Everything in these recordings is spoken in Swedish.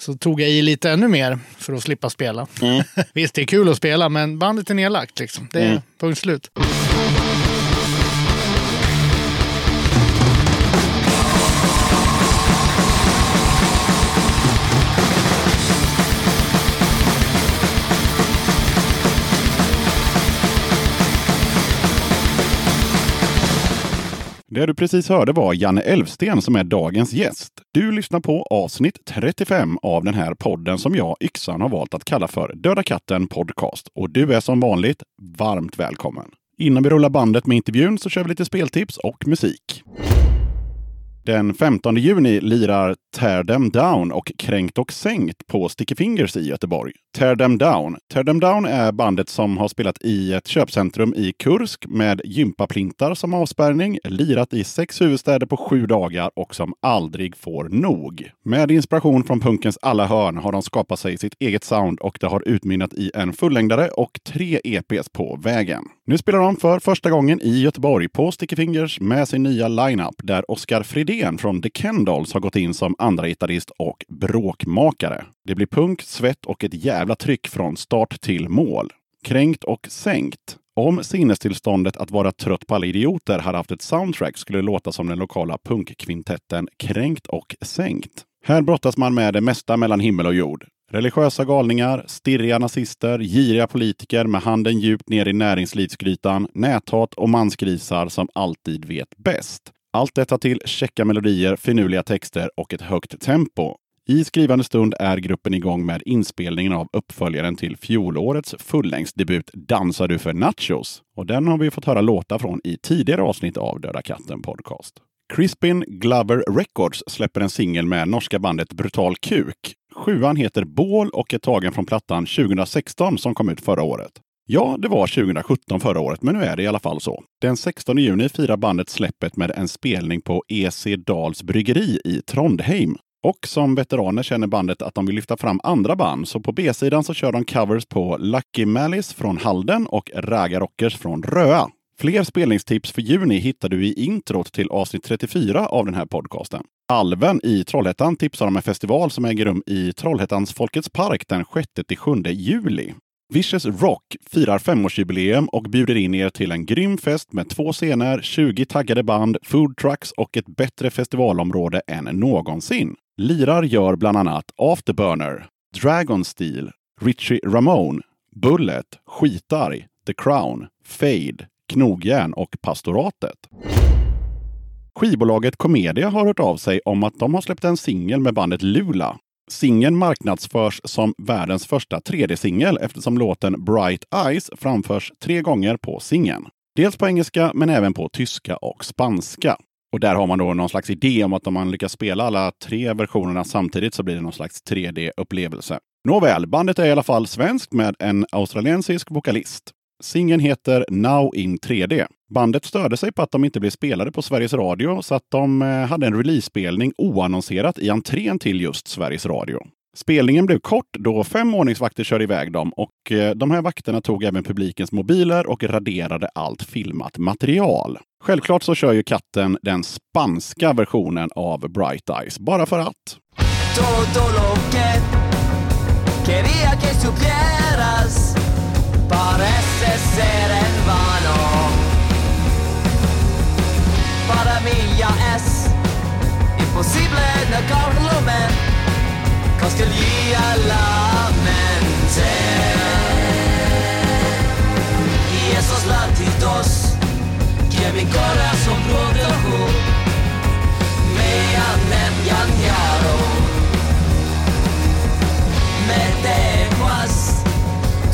så tog jag i lite ännu mer för att slippa spela. Mm. Visst, det är kul att spela, men bandet är nedlagt. Liksom. Det är mm. punkt slut. Det du precis hörde var Janne Elfsten som är dagens gäst. Du lyssnar på avsnitt 35 av den här podden som jag, Yxan, har valt att kalla för Döda katten Podcast. Och du är som vanligt varmt välkommen. Innan vi rullar bandet med intervjun så kör vi lite speltips och musik. Den 15 juni lirar Tear Them Down och Kränkt och Sänkt på Sticky Fingers i Göteborg. Tear Them Down. Tear Them Down är bandet som har spelat i ett köpcentrum i Kursk med gympaplintar som avspärrning, lirat i sex huvudstäder på sju dagar och som aldrig får nog. Med inspiration från punkens alla hörn har de skapat sig sitt eget sound och det har utmynnat i en fullängdare och tre EPs på vägen. Nu spelar de för första gången i Göteborg på Sticky Fingers med sin nya lineup där Oskar Fridén från The Kendalls har gått in som andra gitarrist och bråkmakare. Det blir punk, svett och ett jävla tryck från start till mål. Kränkt och sänkt. Om sinnestillståndet att vara trött på alla idioter hade haft ett soundtrack skulle det låta som den lokala punkkvintetten Kränkt och sänkt. Här brottas man med det mesta mellan himmel och jord. Religiösa galningar, stirriga nazister, giriga politiker med handen djupt ner i näringslivsgrytan, näthat och mansgrisar som alltid vet bäst. Allt detta till checka melodier, finurliga texter och ett högt tempo. I skrivande stund är gruppen igång med inspelningen av uppföljaren till fjolårets fullängdsdebut Dansar du för nachos? Och den har vi fått höra låta från i tidigare avsnitt av Döda katten Podcast. Crispin Glover Records släpper en singel med norska bandet Brutal Kuk. Sjuan heter Bål och är tagen från plattan 2016 som kom ut förra året. Ja, det var 2017 förra året, men nu är det i alla fall så. Den 16 juni firar bandet släppet med en spelning på EC Dals bryggeri i Trondheim. Och som veteraner känner bandet att de vill lyfta fram andra band, så på B-sidan så kör de covers på Lucky Malice från Halden och Raga Rockers från Röa. Fler spelningstips för juni hittar du i introt till avsnitt 34 av den här podcasten. Alven i Trollhättan tipsar om en festival som äger rum i Trollhättans Folkets park den 6-7 juli. Vicious Rock firar femårsjubileum och bjuder in er till en grym fest med två scener, 20 taggade band, food trucks och ett bättre festivalområde än någonsin. Lirar gör bland annat Afterburner, Dragon Steel, Richie Ramone, Bullet, Skitarg, The Crown, Fade, Knogjärn och Pastoratet. Skivbolaget Comedia har hört av sig om att de har släppt en singel med bandet Lula. Singeln marknadsförs som världens första 3D-singel eftersom låten Bright Eyes framförs tre gånger på singeln. Dels på engelska men även på tyska och spanska. Och där har man då någon slags idé om att om man lyckas spela alla tre versionerna samtidigt så blir det någon slags 3D-upplevelse. Nåväl, bandet är i alla fall svenskt med en australiensisk vokalist. Singeln heter Now in 3D. Bandet störde sig på att de inte blev spelade på Sveriges Radio så att de eh, hade en release-spelning oannonserat i entrén till just Sveriges Radio. Spelningen blev kort då fem ordningsvakter körde iväg dem och eh, de här vakterna tog även publikens mobiler och raderade allt filmat material. Självklart så kör ju katten den spanska versionen av Bright Eyes, bara för att. Todo lo que quería que supieras parece ser en vano. Para mí ya es imposible negarlo, men costilla la mente. Y esos latidos que mi corazón produjo me han engañado. Me dejas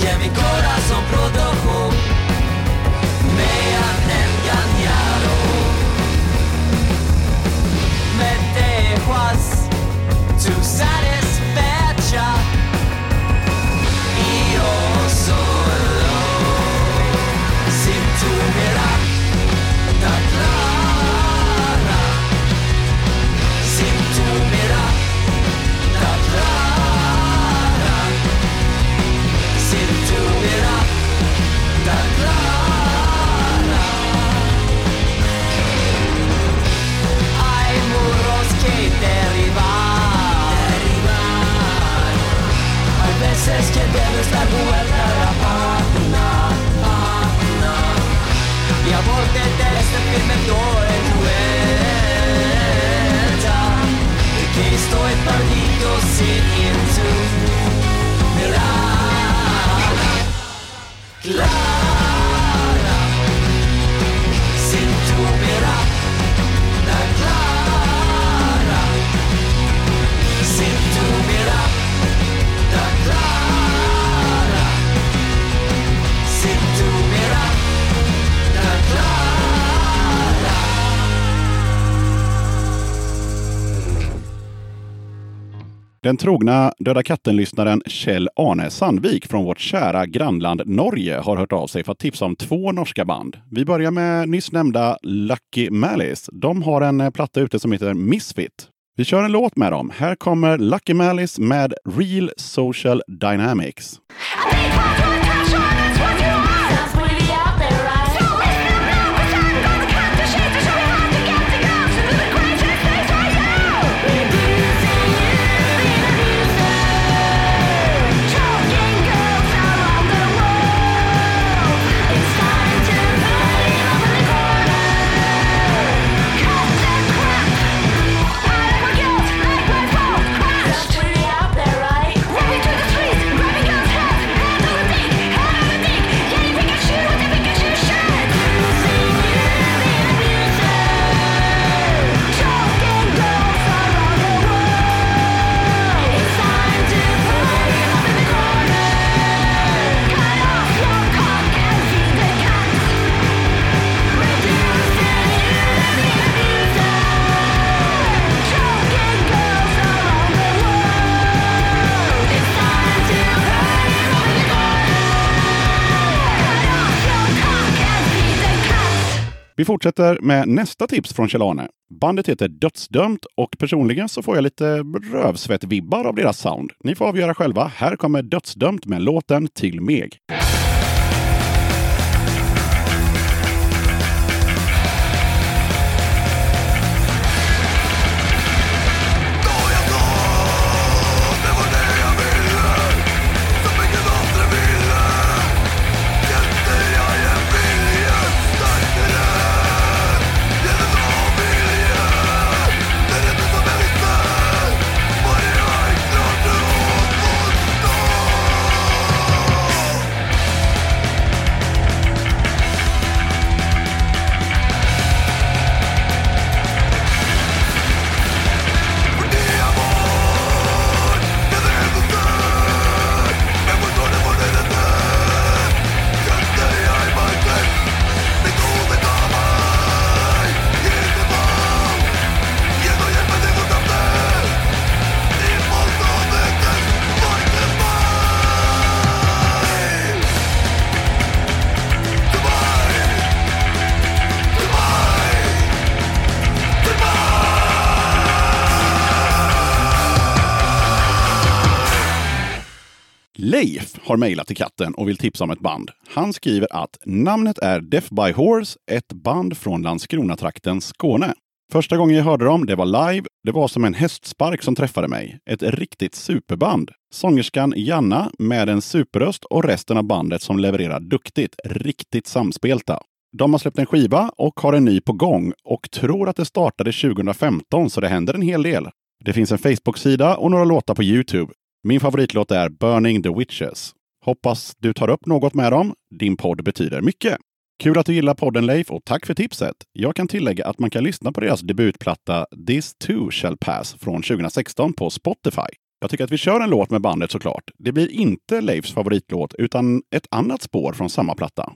que é meu coração produz. Den trogna Döda katten-lyssnaren Kjell Arne Sandvik från vårt kära grannland Norge har hört av sig för att tipsa om två norska band. Vi börjar med nyss nämnda Lucky Malice. De har en eh, platta ute som heter Misfit. Vi kör en låt med dem. Här kommer Lucky Malice med Real Social Dynamics. Vi fortsätter med nästa tips från Kjell-Arne. Bandet heter Dödsdömt och personligen så får jag lite rövsvett-vibbar av deras sound. Ni får avgöra själva. Här kommer Dödsdömt med låten Till Meg. Leif har mejlat till katten och vill tipsa om ett band. Han skriver att namnet är Death by Horse, ett band från Landskronatrakten, Skåne. Första gången jag hörde dem, det var live. Det var som en hästspark som träffade mig. Ett riktigt superband. Sångerskan Janna med en superröst och resten av bandet som levererar duktigt. Riktigt samspelta. De har släppt en skiva och har en ny på gång och tror att det startade 2015 så det händer en hel del. Det finns en Facebook-sida och några låtar på Youtube. Min favoritlåt är Burning the Witches. Hoppas du tar upp något med dem. Din podd betyder mycket. Kul att du gillar podden Leif och tack för tipset. Jag kan tillägga att man kan lyssna på deras debutplatta This too shall pass från 2016 på Spotify. Jag tycker att vi kör en låt med bandet såklart. Det blir inte Leifs favoritlåt utan ett annat spår från samma platta.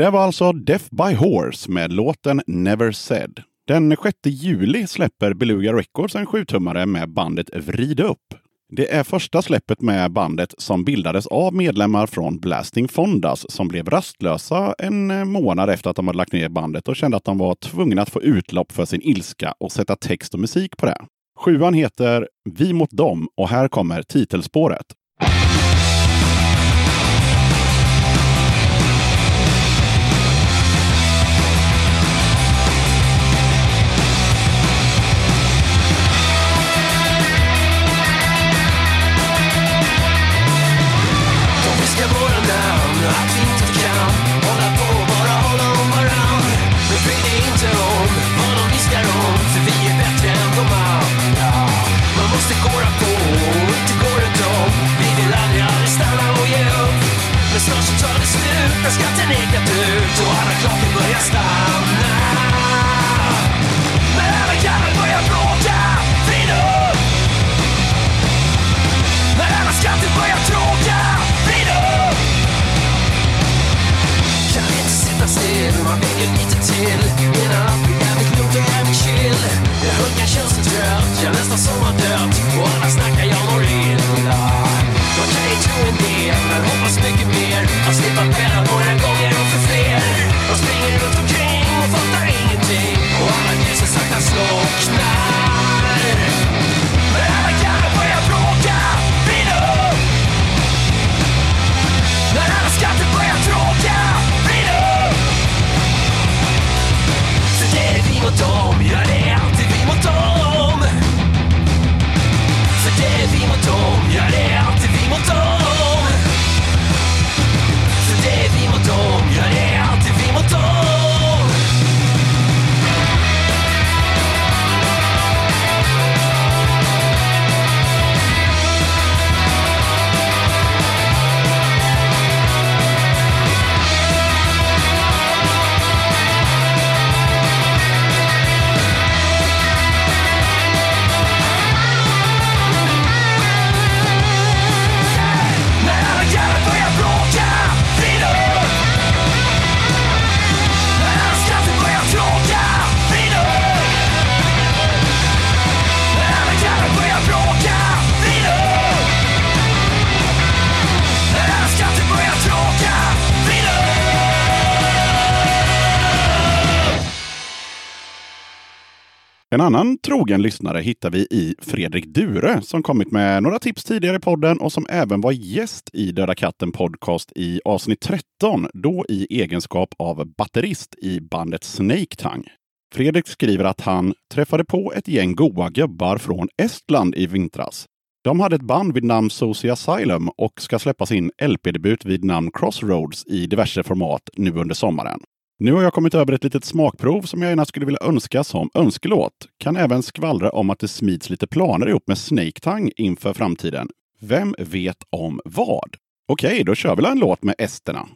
Där var alltså Death by Horse med låten Never Said. Den 6 juli släpper Beluga Records en sjutummare med bandet Vrid upp. Det är första släppet med bandet som bildades av medlemmar från Blasting Fondas som blev rastlösa en eh, månad efter att de hade lagt ner bandet och kände att de var tvungna att få utlopp för sin ilska och sätta text och musik på det. Sjuan heter Vi mot dem och här kommer titelspåret. En annan trogen lyssnare hittar vi i Fredrik Dure som kommit med några tips tidigare i podden och som även var gäst i Döda katten podcast i avsnitt 13, då i egenskap av batterist i bandet Snake Tongue. Fredrik skriver att han träffade på ett gäng goa gubbar från Estland i vintras. De hade ett band vid namn Soci Asylum och ska släppa sin LP-debut vid namn Crossroads i diverse format nu under sommaren. Nu har jag kommit över ett litet smakprov som jag gärna skulle vilja önska som önskelåt. Kan även skvallra om att det smids lite planer ihop med Snake Tang inför framtiden. Vem vet om vad? Okej, då kör vi en låt med esterna.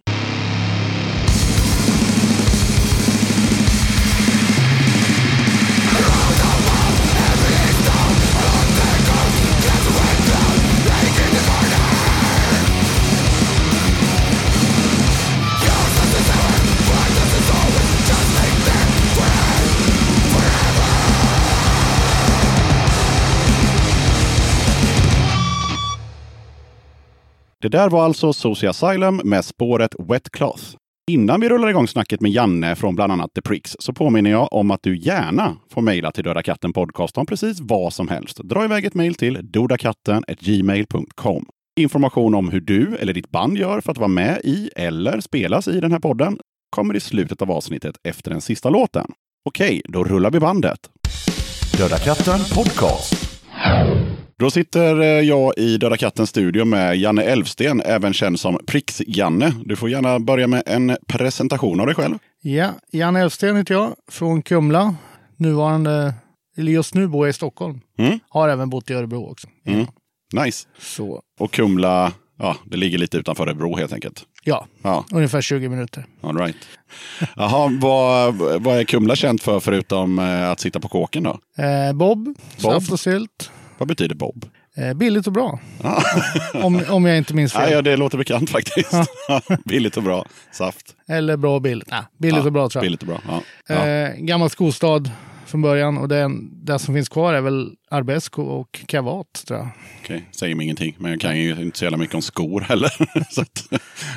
Det där var alltså Soci Asylum med spåret Wet Cloth. Innan vi rullar igång snacket med Janne från bland annat The Pricks så påminner jag om att du gärna får mejla till Döda katten podcast om precis vad som helst. Dra iväg ett mejl till dodakatten.gmail.com. Information om hur du eller ditt band gör för att vara med i eller spelas i den här podden kommer i slutet av avsnittet efter den sista låten. Okej, då rullar vi bandet. Döda katten podcast. Då sitter eh, jag i Döda kattens studio med Janne Elfsten, även känd som Pricks-Janne. Du får gärna börja med en presentation av dig själv. Ja, Jan Elfsten heter jag, från Kumla. Nuvarande, eller just nu bor jag i Stockholm. Mm. Har även bott i Örebro också. Mm. Nice. Så, Och Kumla, ja, det ligger lite utanför Örebro helt enkelt. ja, Ja, ungefär 20 minuter. all right. Jaha, vad, vad är Kumla känt för förutom eh, att sitta på kåken då? Eh, Bob, saft och sylt. Vad betyder Bob? Eh, billigt och bra. Ja. Om, om jag inte minns fel. Ja, ja, det låter bekant faktiskt. Billigt och bra. Saft. Eller bra och billigt. Nej, billigt ja, och bra tror jag. Billigt och bra. Ja. Ja. Eh, gammal skostad från början och det, det som finns kvar är väl Arbesco och Kavat tror jag. Okej, säger mig ingenting. Men jag kan ju inte så jävla mycket om skor heller. så att,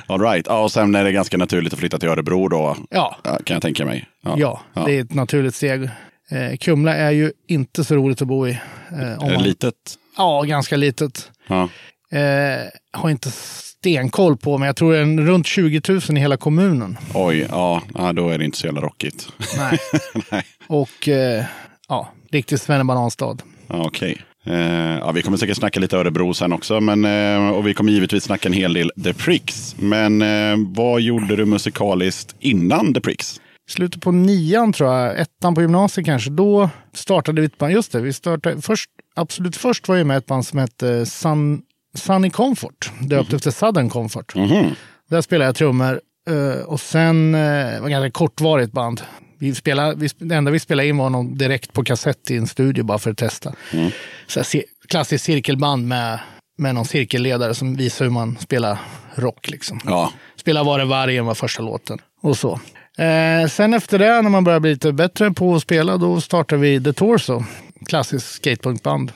all right. ja, och sen är det ganska naturligt att flytta till Örebro då. Ja, Ja, kan jag tänka mig. ja, det är ett naturligt steg. Eh, Kumla är ju inte så roligt att bo i. Eh, man, litet? Ja, ganska litet. Ja. Eh, har inte stenkoll på, men jag tror det är runt 20 000 i hela kommunen. Oj, ja, då är det inte så jävla rockigt. Nej. Nej. Och eh, ja, riktig svennebananstad. Okej. Eh, ja, vi kommer säkert snacka lite Örebro sen också. Men, eh, och vi kommer givetvis snacka en hel del The Pricks. Men eh, vad gjorde du musikaliskt innan The Pricks? Slutet på nian tror jag, ettan på gymnasiet kanske, då startade vi ett band. Just det, vi startade först, absolut först var jag med i ett band som hette Sun, Sunny Comfort, döpt efter Southern Comfort. Mhm. Där spelade jag trummor eh, och sen eh, det var ett ganska kortvarigt band. Vi spelade, vi, det enda vi spelade in var någon direkt på kassett i en studio bara för att testa. Så här, ci- klassiskt cirkelband med, med någon cirkelledare som visar hur man spelar rock. Liksom. Ja, Spela Var är vargen var första låten. Och så. Eh, sen efter det, när man börjar bli lite bättre på att spela, då startar vi The Torso. Klassiskt skatepunkband.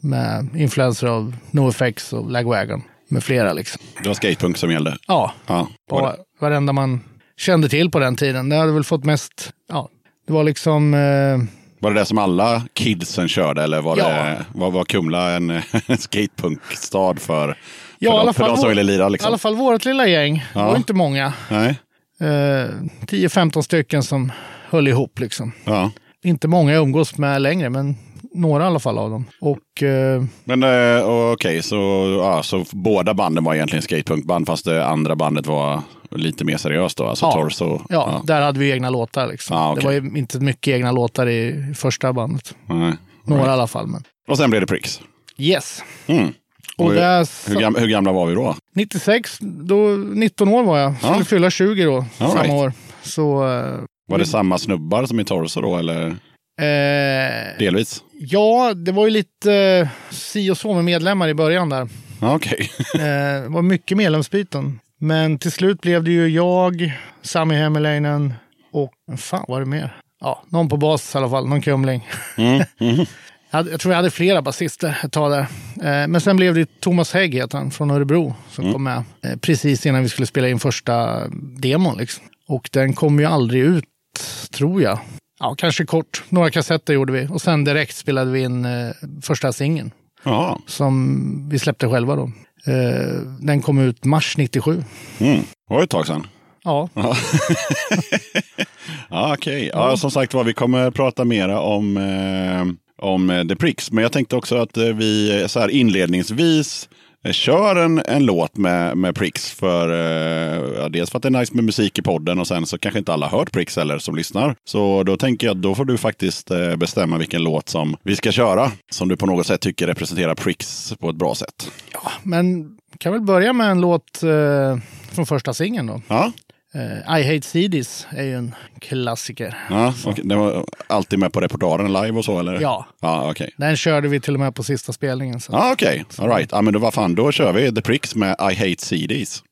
Med influenser av NoFX och Lagwagon. Med flera liksom. det var skatepunk som gällde. Ja, Ja, var varenda man kände till på den tiden. Det hade väl fått mest, ja, det var liksom... Eh, Var det det som alla kidsen körde eller var, Ja. det, var, var Kumla en, skatepunkstad för, för, Ja, i de, för de som ville lira? I Liksom? alla fall vårt lilla gäng. Det var inte många. Nej? Eh, 10-15 stycken som höll ihop liksom. Ja. Inte många jag umgås med längre, men några i alla fall av dem. Och eh, Men eh, okej, så, ja, så båda banden var egentligen skatepunkband fast det andra bandet var lite mer seriöst då? Alltså Ja. Torso? ja, där hade vi egna låtar. Liksom. Ah, okej. Det var inte mycket egna låtar i första bandet. Nej. Några i alla fall. Men. Och sen blev det Pricks. Yes. Mm. Och hur, där, hur, gamla, hur gamla var vi då? 96, då, 19 år var jag. Skulle Ja. fylla 20 då, All samma right. år. Så, eh, Var det samma snubbar som i Torso då eller eh, delvis? ja, det var ju lite eh, si och så med medlemmar i början där. Okej. Eh, det var mycket medlemsbyten. Men till slut blev det ju jag, Sami Hämäläinen och fan var det mer? Ja, någon på bas i alla fall, någon kumling. Mm. Mhm. Jag, tror jag hade flera basister ett tag där. Eh, men sen blev det Thomas Hägg, heter han, från Örebro, som Mm. kom med eh, precis innan vi skulle spela in första demon. Liksom. Och den kom ju aldrig ut, tror jag. Ja, kanske kort. Några kassetter gjorde vi. Och sen direkt spelade vi in eh, första singeln som vi släppte själva då. Den kom ut mars 97. Mm. Det var ett tag sedan. Ja, Ja, okej. Ja, som sagt var, vi kommer prata mera om, eh, om eh, The Pricks. Men jag tänkte också att eh, vi så här inledningsvis eh, kör en, en låt med, med Pricks. För, ja, dels för att det är nice med musik i podden och sen så kanske inte alla har hört Pricks eller som lyssnar. Så då tänker jag att då får du faktiskt bestämma vilken låt som vi ska köra. Som du på något sätt tycker representerar Pricks på ett bra sätt. men kan väl börja med en låt eh, från första singeln då. Ja, Eh, I Hate CDs är ju en klassiker. ja okej. Den var alltid med på repertoaren live och så eller? Ja. Ja, okej. Den körde vi till och med på sista spelningen. Så. Ja, okej. All right. Ja, men då, vad fan, då kör vi The Pricks med I Hate CDs.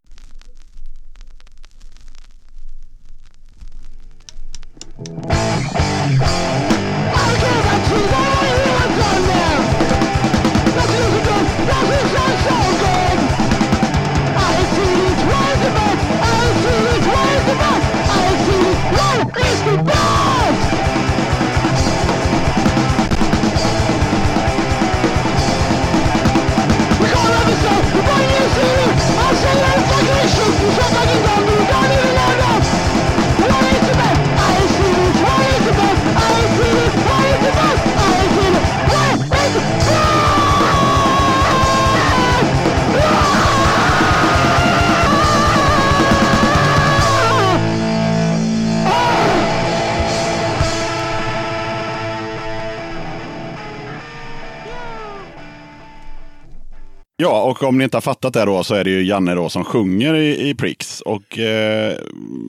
Ja, och om ni inte har fattat det då så är det ju Janne då som sjunger i, i Prix. Och eh,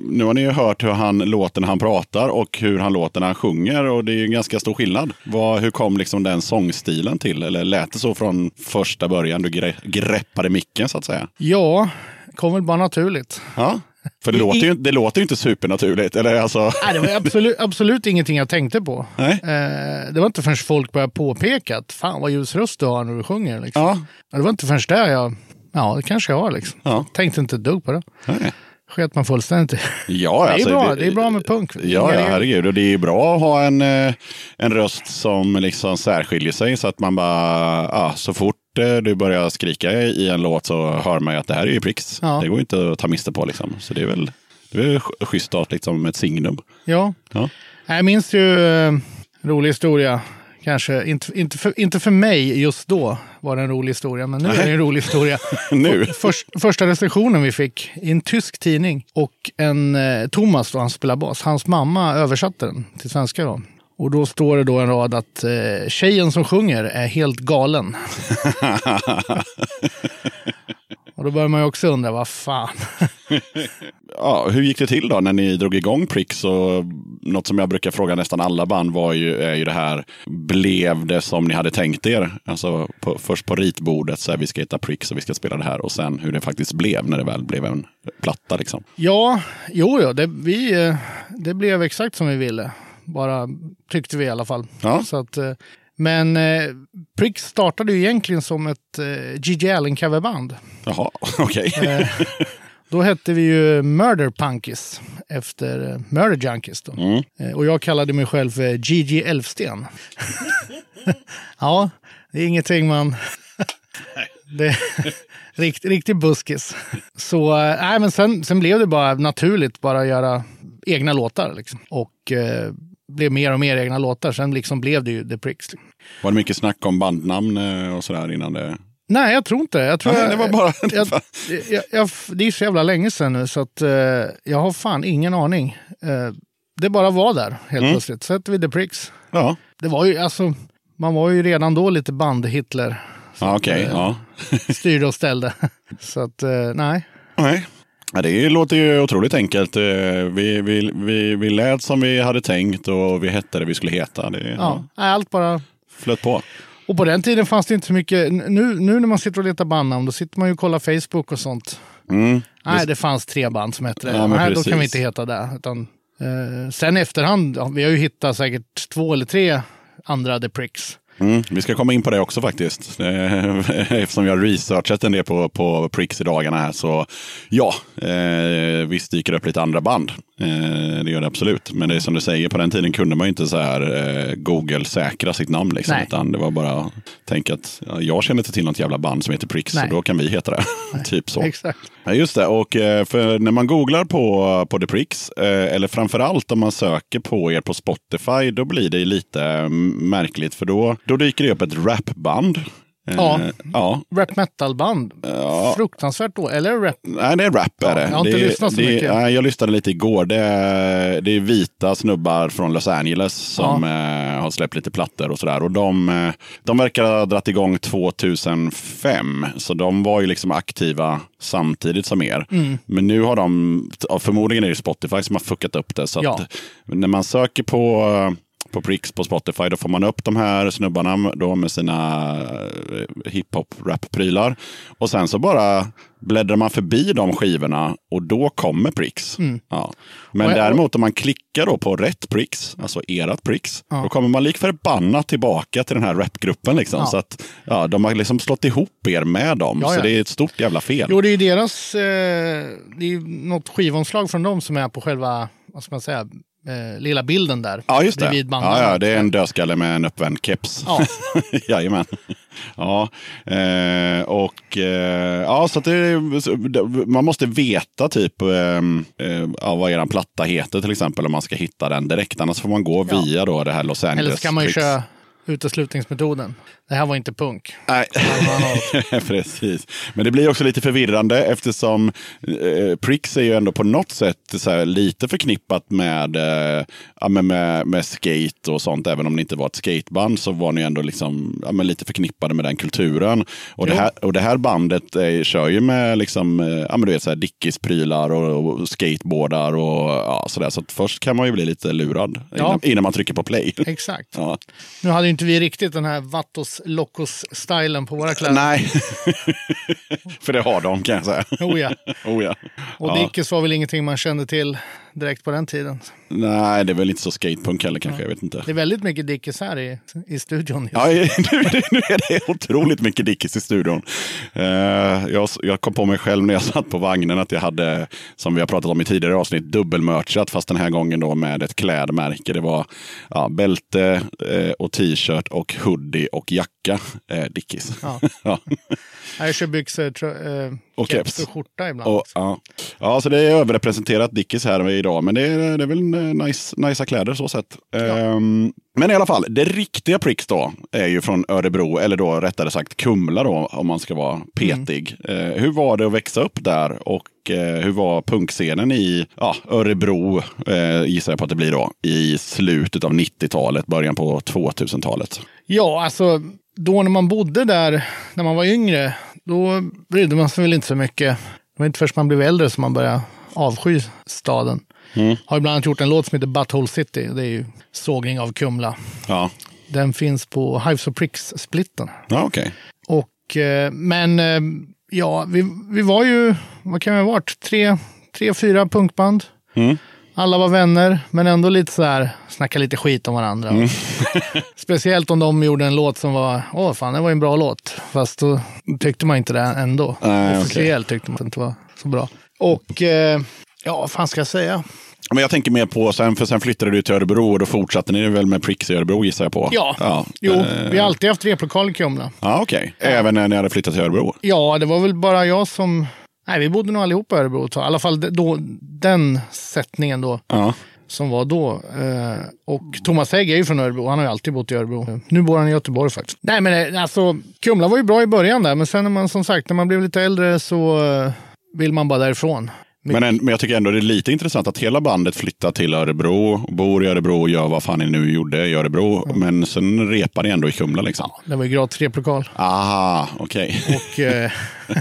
nu har ni ju hört hur han låter när han pratar och hur han låter när han sjunger. Och det är ju en ganska stor skillnad. Vad, hur kom liksom den sångstilen till? Eller lät det så från första början? Du gre greppade micken så att säga. Ja, kom väl bara naturligt. Ja. För det, I- låter ju, det låter ju inte supernaturligt. Eller alltså... Nej, det var absolut, absolut ingenting jag tänkte på. Nej. Eh, det var inte förrän folk började påpeka att fan vad ljus röst du har när du sjunger. Liksom. Ja. Det var inte förrän där jag, ja det kanske jag har liksom. Ja. Tänkte inte ett dugg på det. Nej. Sket man fullständigt. Ja, Det är alltså, bra, det är bra med punk. Ja, ja, herregud. Och det är bra att ha en, eh, en röst som liksom särskiljer sig så att man bara, ja, så fort du börjar skrika i en låt så hör man ju att det här är ju Prix. Ja. Det går inte att ta miste på liksom. Så det är väl det är väl sch- schysst att liksom ett signum. Ja. Ja. Jag minns ju eh, rolig historia. Kanske inte, inte, för, inte för mig just då var det en rolig historia, men nu är det en rolig historia. Nu? Först, första recensionen vi fick i en tysk tidning och en eh, Thomas, då, han spelar bas, hans mamma översatte den till svenska. Då. Och då står det då en rad att eh, tjejen som sjunger är helt galen. och då börjar man ju också undra, vad fan. Ja, hur gick det till då när ni drog igång Prix? Och något som jag brukar fråga nästan alla band var ju, är ju det här, blev det som ni hade tänkt er? Alltså på, först på ritbordet, så här, vi ska hitta Prix och vi ska spela det här. Och sen hur det faktiskt blev när det väl blev en platta. Liksom. Ja, jo, jo det, vi, eh, det blev exakt som vi ville. Bara tyckte vi i alla fall. Ja. Så att, eh, men eh, Prix startade ju egentligen som ett eh, Gigi Allen coverband. Jaha, okej. Eh, då hette vi ju Murder Punkies efter eh, Murder Junkies. Då. Mm. Eh, och jag kallade mig själv för Gigi Elfsten. ja, det är ingenting man... det rikt, riktig buskis. Så nej, men sen, sen blev det bara naturligt bara att göra egna låtar. Liksom. Och eh, blev mer och mer egna låtar. Sen liksom blev det ju The Pricks. Var det mycket snack om bandnamn eh, och sådär innan det? Nej, jag tror inte. Jag tror Nej, jag, det var bara- Jag, jag, jag, det är så jävla länge sedan nu så att eh, jag har fan ingen aning. Eh, det bara var där helt Mm. plötsligt. Så hette vi The Pricks. Ja, Det var ju alltså, man var ju redan då lite band-Hitler. ja okej. ja. Styrde och ställde. så att eh, nej. Nej. Ja, det låter ju otroligt enkelt. Eh, Vi, vi, vi, vi lät som vi hade tänkt och vi hette det vi skulle heta. Det Ja. ja. Allt bara. flöt på. Och på den tiden fanns det inte så mycket. Nu, nu när man sitter och letar bandnamn då sitter man ju och kollar Facebook och sånt. Mm. Nej, det fanns tre band som hette det. Ja, men Nej, då kan vi inte heta det. Utan, eh, sen efterhand, vi har ju hittat säkert två eller tre andra The Pricks. Mm. Vi ska komma in på det också faktiskt. Eftersom jag har researchat en del på, på Pricks i dagarna här. Så ja, eh, visst dyker det upp lite andra band. Eh, det gör det absolut. Men det är som du säger, på den tiden kunde man ju inte så här eh, Google-säkra sitt namn. Liksom, Nej. utan det var bara att tänka att ja, jag känner inte till något jävla band som heter Prix. Så då kan vi heta det. typ så. Exakt. Ja, just det. Och eh, för när man googlar på, på The Pricks, eh, eller framförallt om man söker på er på Spotify, då blir det lite mm, märkligt. För då, då dyker det upp ett rapband. Eh, Ja. ja. Rap metal-band. Fruktansvärt då. Eller rap. Nej, det är rap. Är Ja, det. jag har inte det, lyssnat så det, mycket. Nej, jag lyssnade lite igår. Det är, det är vita snubbar från Los Angeles som eh, har släppt lite plattor och sådär. Och de, eh, de verkar ha dragit igång 2005. Så de var ju liksom aktiva samtidigt som er. Mm. Men nu har de, ja, förmodligen är det Spotify som har fuckat upp det. Så Ja. när man söker på på Prix på Spotify, då får man upp de här snubbarna då med sina eh, hiphop-rap-prylar. Och sen så bara bläddrar man förbi de skivorna och då kommer Prix. Ja. Men Mm. Jag- däremot om man klickar då på rätt Prix, alltså erat Prix, då kommer man lik förbannat tillbaka till den här rapgruppen. Liksom. Ja. Så att ja, de har liksom slått ihop er med dem. Ja, Så ja. det är ett stort jävla fel. Jo, det är ju deras... Eh, det är något skivomslag från dem som är på själva, vad ska man säga, eh, lilla bilden där. Ja, just det. Ja, ja, det är en dödskalle med en uppvänd keps. Ja. Jajamän. Ja, eh, och eh, ja, så att det, man måste veta typ eh, eh, vad er platta heter till exempel om man ska hitta den direkt. Annars får man gå Ja. via då det här Los Angeles. Eller så kan man ju köra uteslutningsmetoden. Det här var inte punk. Nej, precis. Men det blir också lite förvirrande eftersom eh, Prix är ju ändå på något sätt så här, lite förknippat med, eh, ja, men med, med skate och sånt. Även om det inte var ett skateband så var ni ändå liksom, ja, men lite förknippade med den kulturen. Och, det här, och det här bandet eh, kör ju med liksom, eh, ja, men du vet, så här, Dickies-prylar och, och skateboardar och ja, sådär. Så att först kan man ju bli lite lurad Ja. innan, innan man trycker på play. Exakt. Ja. Nu hade ju inte vi riktigt den här Vatos Locos-stylen på våra kläder. Nej, för det har de kan jag säga. Oh ja. Oh, ja. Och ja. Dickes var väl ingenting man kände till direkt på den tiden. Nej, det är väl inte så skatepunk heller kanske. Jag vet inte. Det är väldigt mycket Dickes här i, i studion. just. Ja, nu, nu är det otroligt mycket Dickies i studion. Eh, jag, jag kom på mig själv när jag satt på vagnen att jag hade, som vi har pratat om i tidigare avsnitt, dubbelmerchat. Fast den här gången då med ett klädmärke. Det var ja, bälte eh, och t-shirt och hoodie och jacka. Eh, Dickies. Ja. ja. Jag kör byxor, eh, Och keps. och skjorta ibland. Och, ja. ja, så det är överrepresenterat Dickies här idag. Men det är, det är väl eh, nice, nice kläder så sett. Ehm, men i alla fall, det riktiga Pricks då är ju från Örebro, eller då rättare sagt Kumla då, om man ska vara petig. Eh, hur var det att växa upp där och eh, hur var punkscenen i ja, Örebro, eh, gissar jag på att det blir då, i slutet av 90-talet, början på 2000-talet? Ja, alltså då när man bodde där, när man var yngre, då brydde man sig väl inte så mycket. Det var inte först man blev äldre som man började avsky staden. Har bland annat gjort en låt som heter Butthole City. Det är ju sågning av Kumla. Ja, Den finns på Hives och Pricks-splitten. ja okej. Och, eh, men eh, ja, vi, vi var ju, vad kan vi ha varit, tre, tre fyra punkband. Mm. Alla var vänner, men ändå lite så här, snacka lite skit om varandra. Mm. Speciellt om de gjorde en låt som var, åh fan, det var ju en bra låt. Fast då tyckte man inte det ändå. Nej, Officiellt tyckte man att det inte var så bra. Och, eh, ja, vad fan ska jag säga? Men jag tänker mer på, sen, för sen flyttade du till Örebro och då fortsatte ni väl med Prix i Örebro gissar jag på? Ja, jo, eh, vi har alltid haft replokal i Kumla. Ja, okej. Även när ni hade flyttat till Örebro? Ja, det var väl bara jag som... Nej, vi bodde nog allihopa i Örebro ett tag. I alla fall då, den sättningen då, Ja. som var då. Eh, och Thomas Hägg är ju från Örebro. Han har ju alltid bott i Örebro. Nu bor han i Göteborg faktiskt. Nej, men eh, alltså, Kumla var ju bra i början där. Men sen när man som sagt, när man blev lite äldre så eh, vill man bara därifrån. Men, en, men jag tycker ändå det är lite intressant att hela bandet flyttar till Örebro, bor i Örebro och gör vad fan ni nu gjorde i Örebro. Men sen repar ni ändå i Kumla liksom. Det var ju gratis replokal. Aha, okej. Och eh,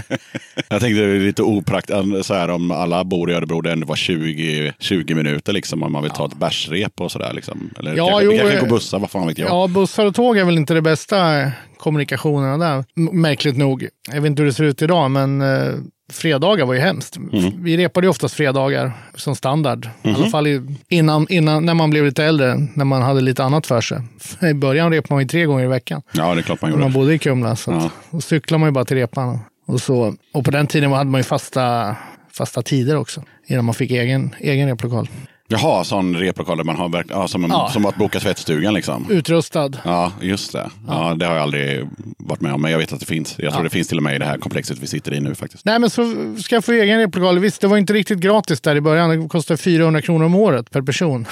Jag tänkte det är lite opraktiskt så här om alla bor i Örebro, det ändå var 20, 20 minuter liksom om man vill ta ett bärsrep och sådär liksom. Eller Ja, kanske, jo, det kanske eh, går bussar, vad fan vet jag. ja, bussar och tåg är väl inte det bästa kommunikationerna där. Märkligt nog. Jag vet inte hur det ser ut idag, men eh, fredagar var ju hemskt. Vi repade ju oftast fredagar som standard. I alla fall i, innan, innan, när man blev lite äldre, när man hade lite annat för sig. I början repade man ju tre gånger i veckan. Ja, det är klart man När man gjorde. bodde i Kumla. Så Ja. Då cyklade man ju bara till repan. Och, så. och på den tiden hade man ju fasta, fasta tider också. Innan man fick egen, egen replokal. Jaha, sån replokal där man har ja, som, Ja. som att boka tvättstugan liksom. Utrustad. Ja, just det. Ja, det har jag aldrig varit med om, men jag vet att det finns. Jag tror det finns till och med i det här komplexet vi sitter i nu faktiskt. Nej, men så skaffa egen replokal. Visst, det var inte riktigt gratis där i början. Det kostade 400 kronor om året per person.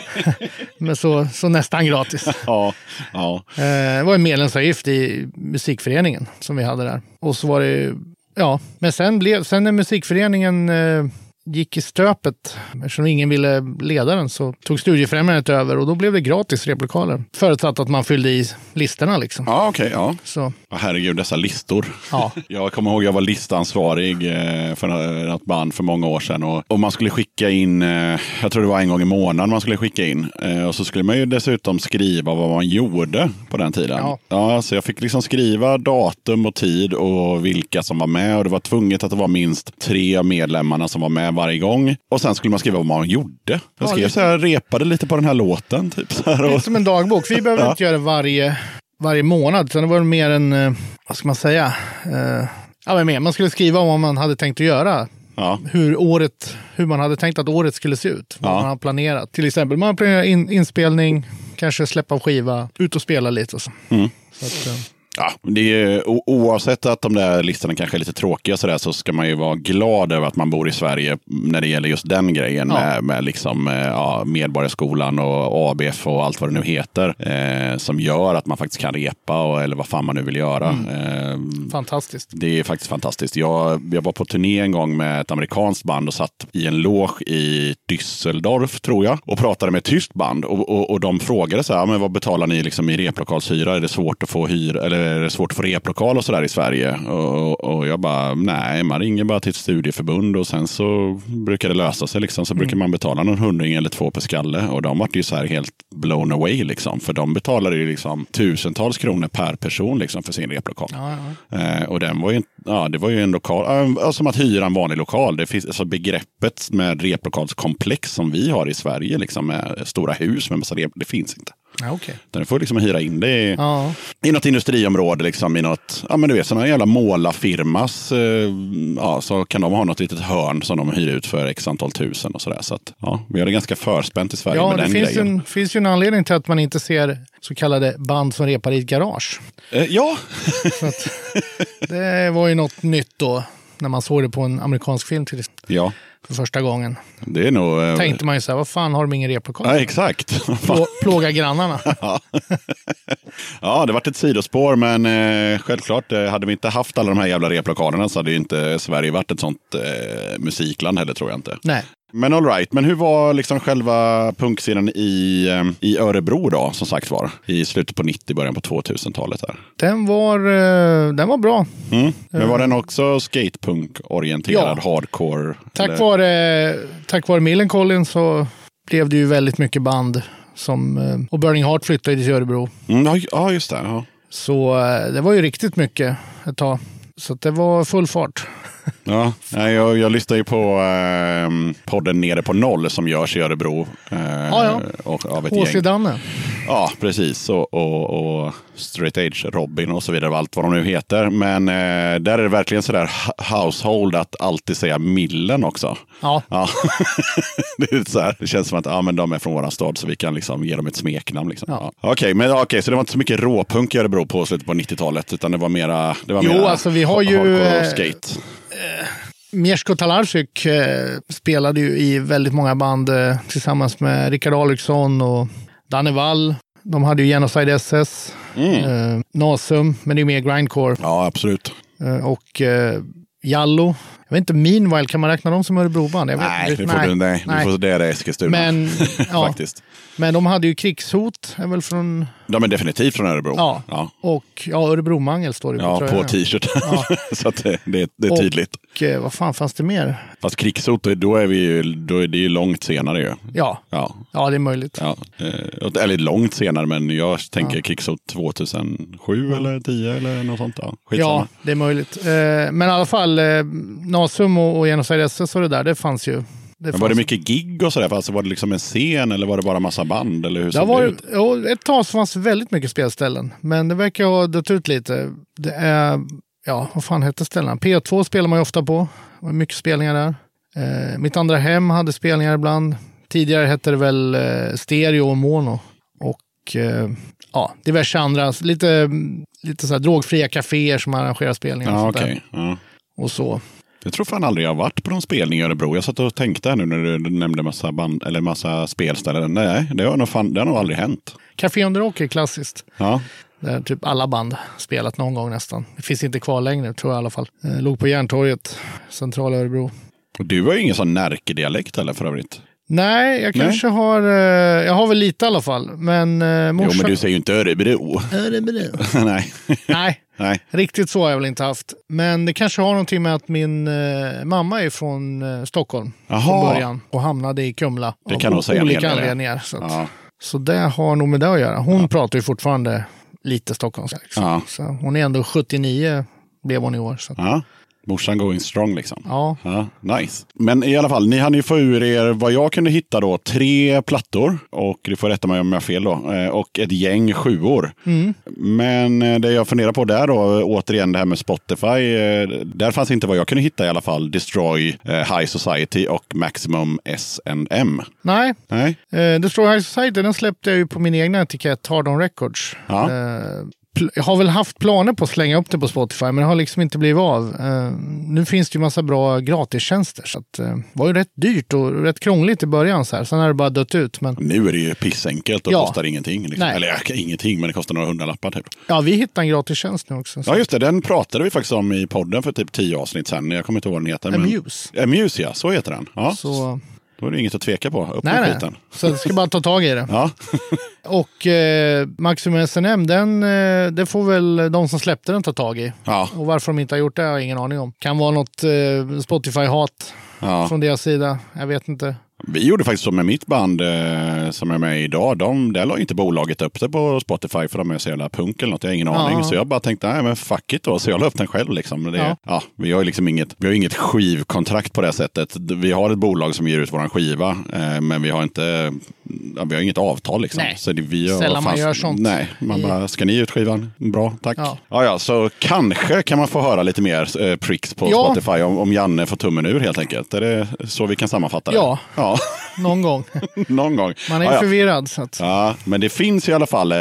men så, så nästan gratis. Ja, ja. Eh, det var en medlemsavgift i musikföreningen som vi hade där. Och så var det, ja, men sen, blev, sen när musikföreningen eh, gick i stöpet, eftersom ingen ville leda den, så tog Studiefrämjandet över och då blev det gratis replokaler. Förutsatt att man fyllde i listorna liksom. Ja, okej. ja. Så, Ja, herregud, dessa listor. ja. Jag kommer ihåg jag var listansvarig eh, för något band för många år sedan. Och, och man skulle skicka in, eh, jag tror det var en gång i månaden man skulle skicka in. Eh, och så skulle man ju dessutom skriva vad man gjorde på den tiden. Ja. Ja, så jag fick liksom skriva datum och tid och vilka som var med. Och det var tvunget att det var minst tre av medlemmarna som var med varje gång. Och sen skulle man skriva vad man gjorde. Jag Ja, skrev så här, repade lite på den här låten. Typ så här, Lite och, som en dagbok. Vi behöver inte göra det varje, varje månad, det var mer en, eh, vad ska man säga, eh, ja, men mer. man skulle skriva om vad man hade tänkt att göra. ja. Hur, året, hur man hade tänkt att året skulle se ut. Vad Ja. man har planerat. Till exempel, man har planerat in, inspelning, kanske släppa skiva, ut och spela lite och så. Mm. så att, eh, Ja, det är, oavsett att de där listorna kanske är lite tråkiga så, där, så ska man ju vara glad över att man bor i Sverige när det gäller just den grejen Ja. med, med liksom, eh, ja, Medborgarskolan och ABF och allt vad det nu heter. Eh, som gör att man faktiskt kan repa och, eller vad fan man nu vill göra. Eh, Fantastiskt. det är faktiskt fantastiskt. Jag, jag var på turné en gång med ett amerikanskt band och satt i en loge i Düsseldorf, tror jag, och pratade med ett tyskt band. Och, och, och de frågade så här, "Ja, men vad betalar ni liksom i replokalshyra? Är det svårt att få hyr eller är det svårt att få replokal och sådär i Sverige? Och, och jag bara, nej, man ringer bara till ett studieförbund och sen så brukar det lösa sig. Liksom. Så brukar man betala någon hundring eller två per skalle. Och de vart ju så här helt blown away, liksom. för de betalade ju liksom tusentals kronor per person liksom, för sin replokal. Ja, ja. Eh, och den var ju, ja, det var ju en lokal, ja, som att hyra en vanlig lokal. Det finns, alltså begreppet med replokalskomplex som vi har i Sverige, liksom med stora hus med massa rep, det finns inte. Ja. Utan Du får liksom hyra in det i, Ja. i något industriområde, liksom, i något, ja men du vet, sådana jävla målarfirmas, eh, ja, så kan de ha något litet hörn som de hyr ut för x antal tusen och sådär. Så att, ja, vi har det ganska förspänt i Sverige Ja, med det den finns grejen. en, finns ju en anledning till att man inte ser så kallade band som repar i ett garage. Eh, ja, det var ju något nytt då, när man såg det på en amerikansk film till, ja, för första gången. det är nog... eh, Tänkte man ju så här, vad fan har de ingen replokal? Ja, exakt. Plå, plåga grannarna. Ja, det varit ett sidospår, men eh, självklart, eh, hade vi inte haft alla de här jävla replokalerna så hade ju inte Sverige varit ett sånt eh, musikland heller, tror jag inte. Nej. Men all right, men hur var liksom själva punkscenen i, eh, i Örebro då, som sagt var? I slutet på 90, början på 2000-talet där. Den var, eh, den var bra. Mm. Men var den också skatepunk-orienterad, Ja. hardcore? Tack eller? vare, tack vare Millencolin så blev det ju väldigt mycket band. Som, eh, och Burning Heart flyttade till Örebro. Mm, ja, just det. Ja. Så eh, det var ju riktigt mycket ett tag. Så det var full fart. Ja, jag, jag lyssnar ju på eh, podden Nere på noll som görs i Örebro. Eh, Ja, ja. Och, av ett H.C. gäng. Danne. Ja, precis. Och, och, och Straight Edge, Robin och så vidare, allt vad de nu heter. Men eh, där är det verkligen sådär household att alltid säga Millen också. Ja, Ja. det, är så här, det känns som att ja, men de är från våran stad så vi kan liksom ge dem ett smeknamn. Liksom. Ja. Ja. Okej, men okej, så det var inte så mycket råpunk i Örebro på slutet på 90-talet, utan det var mera, det var Jo, mera alltså, vi har ju, hardcore och eh. Mirko Talarczyk eh, spelade ju i väldigt många band eh, tillsammans med Rickard Alriksson och Danne Wall. De hade ju Genocide SS, eh, Nasum, men det är mer grindcore. Ja, absolut. Eh, och Jallo. Jag vet inte, Meanwhile, kan man räkna dem som Örebroband? Jag vet Nej, får du, nej, nej. Du får, det är Eskilstuna. Men, ja, faktiskt. men de hade ju krigshot, är väl från, De är definitivt från Örebro. ja, ja. och ja, Örebromangel står det på Ja, på t-shirt. så att det, det, det är tydligt. Och eh, vad fan fanns det mer? Fast krigshot, då- är, vi ju, då är det ju långt senare ju. Ja, Ja, ja det är möjligt. ja. Eh, Eller långt senare, men jag tänker krigshot 2007 eller 10 eller något sånt. Ja, skitsamma. Ja, det är möjligt. Eh, men i alla fall, eh, Nasum och, och Genocide SS och det där, det fanns ju. Det var det mycket gig och sådär? Alltså var det liksom en scen eller var det bara massa band? Eller hur Det har det ut? ja, ett tag så fanns väldigt mycket spelställen, men det verkar ha dött ut lite. Det är, ja, vad fan hette ställena? P2 spelar man ju ofta på. Det var mycket spelningar där. Eh, mitt andra hem hade spelningar ibland. Tidigare hette det väl eh, stereo och mono. Och eh, ja, diverse andra, lite, lite så här drogfria kaféer som arrangerar spelningar. och, Ja, sånt där. okej. Ja. och så. Jag tror fan aldrig jag har varit på någon spelning i Örebro. Jag satt och tänkte här nu när du nämnde massa, band, eller massa spelställen. Nej, det har nog, fan, det har nog aldrig hänt. Café Under Rock är klassiskt. Ja. Där typ alla band spelat någon gång nästan. Det finns inte kvar längre, tror jag i alla fall. Eh, låg på Järntorget, centrala Örebro. Och du har ju ingen sån Närke-dialekt heller för övrigt. Nej, jag Nej. kanske har... Eh, jag har väl lite i alla fall. Men eh, Jo, morsan... men du säger ju inte Örebro. Örebro. Nej. Nej, Nej. riktigt så har jag väl inte haft. Men det kanske har någonting med att min eh, mamma är från eh, Stockholm Jaha. från början. Och hamnade i Kumla. Det kan nog säga en olika hel del, det. anledningar. Så, att, Ja. så det har nog med det att göra. Hon pratar ju fortfarande lite stockholmska. Liksom. Ja. Så hon är ändå 79 blev hon i år. Så. att- ja. Morsan going strong liksom. Ja, Ja, nice. Men i alla fall, ni hann ju få ur er vad jag kunde hitta då. Tre plattor, och du får rätta mig om jag har fel då, eh, och ett gäng sjuor. Men eh, det jag funderar på där då, återigen det här med Spotify. eh, Där fanns inte vad jag kunde hitta i alla fall. Destroy, High Society och Maximum S&M. nej. Nej? Eh, Destroy High Society den släppte jag ju på min egna etikett, Hard On Records. Ja. Eh, jag har väl haft planer på att slänga upp det på Spotify, men det har liksom inte blivit av. Eh, nu finns det ju massa bra gratistjänster, så eh, det var ju rätt dyrt och rätt krångligt i början. Så här. Sen har det bara dött ut. Men Nu är det ju pissenkelt och Ja. kostar ingenting. Liksom. Eller ja, ingenting, men det kostar några hundralappar typ. ja, vi hittade en gratistjänst nu också. Så. Ja, just det. Den pratade vi faktiskt om i podden för typ tio avsnitt sedan. Jag kommer inte ihåg vad den heter. men- Amuse. Amuse, ja. Så heter den. Ja, Så, Då är det inget att tveka på. Upp nej, med skiten. Så jag ska bara ta tag i det. Ja. Och eh, Maximum SNM, den, eh, det får väl de som släppte den ta tag i. Ja. Och varför de inte har gjort det har jag ingen aning om. Kan vara något eh, Spotify-hat Ja. från deras sida. Jag vet inte. Vi gjorde faktiskt så med mitt band eh, som är med idag. De, där la inte bolaget upp det på Spotify för de är så jävla punk eller något. Jag har ingen Ja. aning. Så jag bara tänkte, nej men fuck it då. Så jag la upp den själv liksom. Det, ja. Ja. vi har ju liksom inget, vi har inget skivkontrakt på det sättet. Vi har ett bolag som ger ut våran skiva. Eh, men vi har inte, ja, vi har inget avtal liksom. Nej. Så det, vi har, Sällan man fast- gör sånt. Nej, man I- bara, ska ni ut skivan? Bra, tack. Ja. Ja. Ja, så kanske kan man få höra lite mer eh, pricks på Ja. Spotify om, om Janne får tummen ur helt enkelt. Är det så vi kan sammanfatta det? Ja. ja. Någon gång. Någon gång. Man är ju ja. förvirrad. Så att, Ja, men det finns i alla fall eh,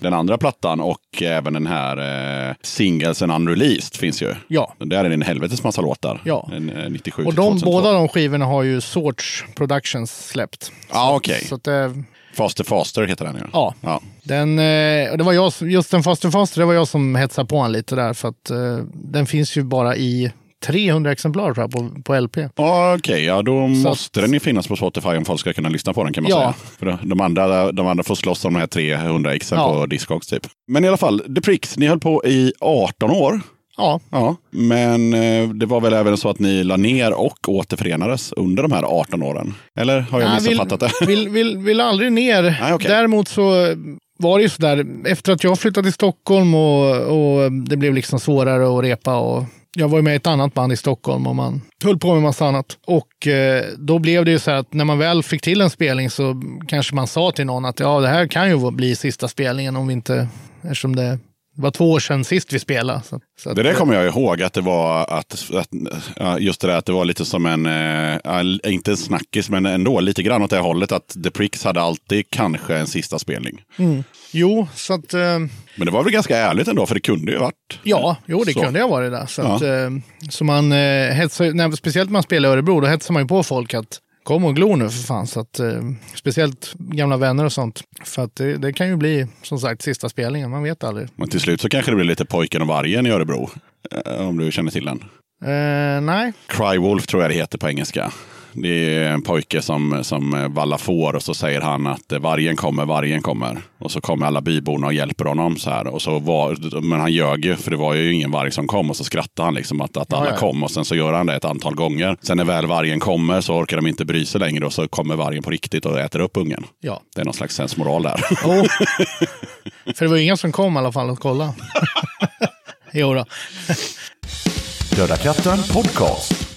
den andra plattan och även den här eh, Singelsen Unreleased finns ju. ja. Där är det en helvetes massa låtar. Ja. En, eh, 97 Och de, 2002. båda de skivorna har ju Sorts Productions släppt. Ja, okej. Så att det, Faster Faster heter den ja. ja. ja. Den, eh, det var jag, just den Faster Faster, det var jag som hetsade på honom lite där. För att eh, den finns ju bara i 300 exemplar tror jag, på, på LP. Okej, ja då Så måste den ju finnas på Spotify om folk ska kunna lyssna på den kan man Ja. säga. För de- andra, de andra får slåss om de här 300 exen Ja. på Discogs typ. Men i alla fall, The Pricks, ni höll på i 18 år. Ja, Ja, men eh, det var väl även så att ni la ner och återförenades under de här 18 åren? Eller har jag missuppfattat det? vill, vill, vill aldrig ner. Nej, okej. Däremot så var det ju sådär, efter att jag flyttade till Stockholm och, och det blev liksom svårare att repa och jag var ju med i ett annat band i Stockholm och man höll på med massa annat. Och eh, då blev det ju så här att när man väl fick till en spelning så kanske man sa till någon att ja, det här kan ju bli sista spelningen om vi inte, eftersom det det var två år sedan sist vi spelade. Så, så Det där kommer jag ihåg att det var att, att just det där att det var lite som en, ja, inte en snackis, men ändå lite grann åt det hållet att The Pricks hade alltid kanske en sista spelning. Jo, så att... Eh, Men det var väl ganska ärligt ändå, för det kunde ju varit. Ja, jo det Så. kunde jag varit där. Så, Ja. att, eh, så man hetsar, när, speciellt när man spelar i Örebro, då hetsar man ju på folk att kom och glo nu för fan. Så att, eh, speciellt gamla vänner och sånt. För att det, det kan ju bli som sagt sista spelningen, man vet aldrig. Men till slut så kanske det blir lite Pojken och vargen i Örebro. eh, Om du känner till den. Eh, nej, Cry Wolf tror jag det heter på engelska. Det är en pojke som, som vallar får och så säger han att vargen kommer, vargen kommer. Och så kommer alla byborna och hjälper honom. Så här. Och så var, men han ljög ju, för det var ju ingen varg som kom. Och så skrattade han liksom att, att alla kom. Och sen så gör han det ett antal gånger. Sen när väl vargen kommer så orkar de inte bry sig längre. Och så kommer vargen på riktigt och äter upp ungen. ja. Det är någon slags sensmoral där. Oh. för det var ju ingen som kom i alla fall att kolla. jo då. Döda katten podcast.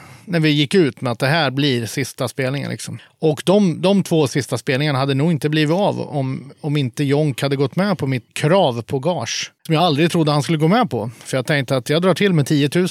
när vi gick ut med att det här blir sista spelningen. Liksom. Och de, de två sista spelningarna hade nog inte blivit av om, om inte Jonk hade gått med på mitt krav på gage. Som jag aldrig trodde han skulle gå med på. För jag tänkte att jag drar till med 10 000.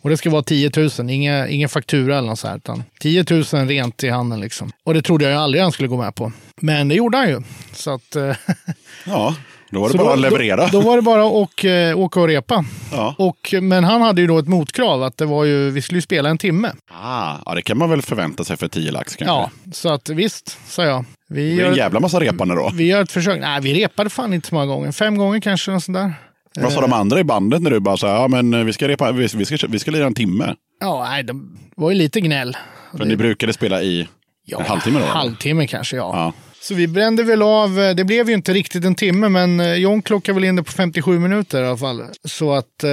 Och det ska vara 10 000, inga, ingen faktura eller något så här. Utan 10 000 rent i handen liksom. Och det trodde jag aldrig han skulle gå med på. Men det gjorde han ju. Så att... eh, Ja, då var det så bara då, att leverera. Då, då var det bara att och, eh, åka och repa. Ja. Och, men han hade ju då ett motkrav att det var ju, vi skulle ju spela en timme. Ah, ja, det kan man väl förvänta sig för 10 lax kanske. Ja, så att visst, sa jag. Vi Det är en jävla massa repande då. vi gör ett försök. Nej, vi repade fan inte så många gånger. Fem gånger kanske, något sånt där. Vad sa de andra i bandet när du bara sa ja men eh, vi ska, repa, vi, vi ska, vi ska lira en timme? Ja, nej, det var ju lite gnäll. För ni brukade spela i Ja, en halvtimme då? Halvtimme kanske, ja. Ja. Så vi brände väl av, eh, det blev ju inte riktigt en timme, men eh, John klockade väl in det på 57 minuter i alla fall. Så att, eh,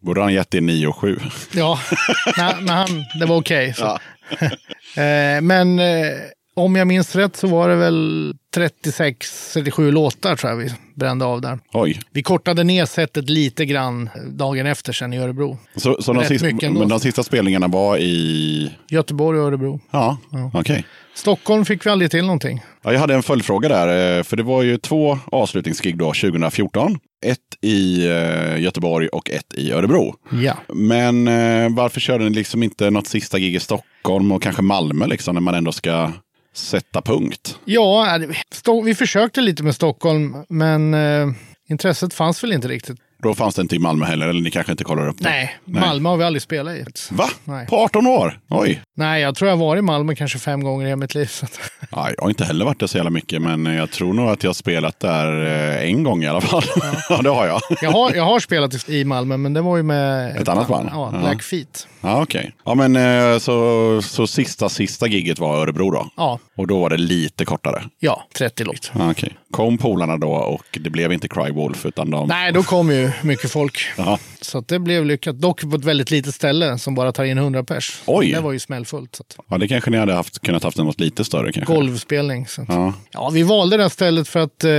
Borde han gett det 9 och 7? ja, nej, men han, det var okej. så. Ja. Eh, men eh, om jag minns rätt så var det väl 36-37 låtar tror jag vi brände av där. Oj. Vi kortade ner sättet lite grann dagen efter sen i Örebro. Så, så de, sista, men de sista spelningarna var i... Göteborg och Örebro. Ja, okej. Stockholm fick vi aldrig till någonting. Ja, jag hade en följdfråga där, eh, för det var ju två avslutningsgig då 2014. Ett i eh, Göteborg och ett i Örebro. Ja. Men eh, varför körde ni liksom inte något sista gig i Stockholm och kanske Malmö liksom, när man ändå ska sätta punkt? Ja, vi försökte lite med Stockholm, men intresset fanns väl inte riktigt. Då fanns det inte i Malmö heller, eller ni kanske inte kollar upp det? Nej, Malmö har vi aldrig spelat i. Va? Nej. På 18 år? Oj. Nej, jag tror jag har varit i Malmö kanske fem gånger i hela mitt liv. Så att, Ja, jag har inte heller varit där så jävla mycket, men jag tror nog att jag har spelat där eh, en gång i alla fall. Ja, det har jag. jag, har, jag har spelat i- Malmö, men det var ju med Ett annat band? Ja, Ja. Black Feet. Ja, okej. Ja, men eh, så, så sista, sista giget var Örebro då? Ja, Och då var det lite kortare? ja 30 låt. Ja, okej. Kom polarna då och det blev inte Cry Wolf utan de... Nej, då kom ju mycket folk. Ja. Så det blev lyckat. Dock på ett väldigt litet ställe som bara tar in 100 pers. Oj. Det var ju smällfullt. Så ja, det kanske ni hade haft, kunnat haft något lite större kanske? golvspelning. Så Ja. Ja, vi valde det här stället för att eh,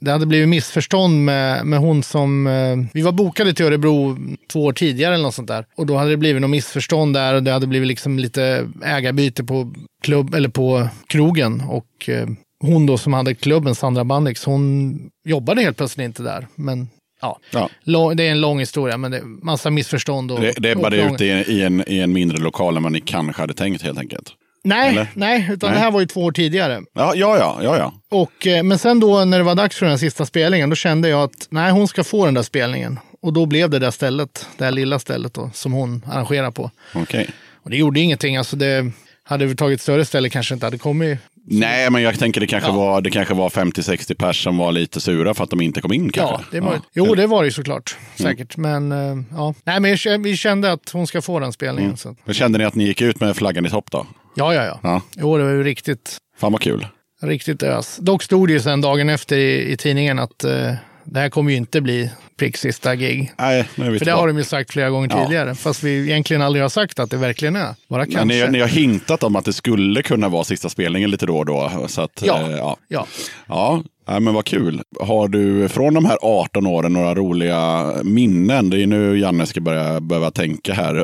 det hade blivit missförstånd med, med hon som... Eh, vi var bokade till Örebro två år tidigare eller något sånt där. Och då hade det blivit något missförstånd där och det hade blivit liksom lite ägarbyte på klubb eller på krogen. Och eh, hon då som hade klubben, Sandra Bandix, hon jobbade helt plötsligt inte där. Men ja, Ja. det är en lång historia, men det är massa missförstånd. Och, Det, det är bara det ut i, en- i, en, i en mindre lokal än vad ni kanske hade tänkt helt enkelt. Nej, eller? nej, utan Nej. det här var ju två år tidigare. Ja, ja, ja. ja, ja. Och, eh, men sen då när det var dags för den sista spelningen, då kände jag att nej, hon ska få den där spelningen. Och då blev det där stället, det här lilla stället då, som hon arrangerar på. Okej. Och det gjorde ingenting, alltså det hade vi tagit större ställe kanske inte hade kommit. Nej, men jag tänker det kanske, Ja. var, det kanske var 50-60 pers som var lite sura för att de inte kom in kanske. Ja, det är möjligt. Jo, det var det ju såklart. Säkert. Men eh, ja, nej, men vi kände att hon ska få den spelningen. Så. Men Kände ni att ni gick ut med flaggan i topp då? Ja, ja, ja. Ja. Jo, det var ju riktigt, Fan vad kul. riktigt ös. Dock stod det ju sen dagen efter i, i tidningen att eh, det här kommer ju inte bli prick sista gig. Nej, nu är vi För det har de ju sagt flera gånger Ja. tidigare. Fast vi egentligen aldrig har sagt att det verkligen är. Bara kanske. ni, ni har hintat om att det skulle kunna vara sista spelningen lite då och då. Så att, Ja. eh, ja. Ja. Ja, ja, men vad kul. Har du från de här 18 åren några roliga minnen? Det är nu Janne ska börja behöva tänka här.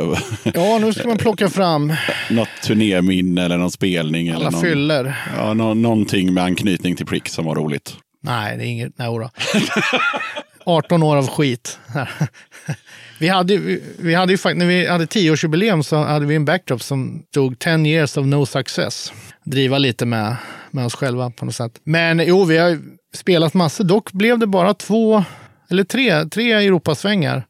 ja, nu ska man plocka fram Något turnéminne eller någon spelning. eller alla någon, fyller. Ja, nå, någonting med anknytning till Prick som var roligt. Nej, det är inget. Nej, då. 18 år av skit. vi, hade, vi, vi hade ju faktiskt, när vi hade 10-årsjubileum så hade vi en backdrop som stod 10 years of no success. Driva lite med, med oss själva på något sätt. Men jo, vi har spelat massor. Dock blev det bara två, eller tre, tre Europasvängar.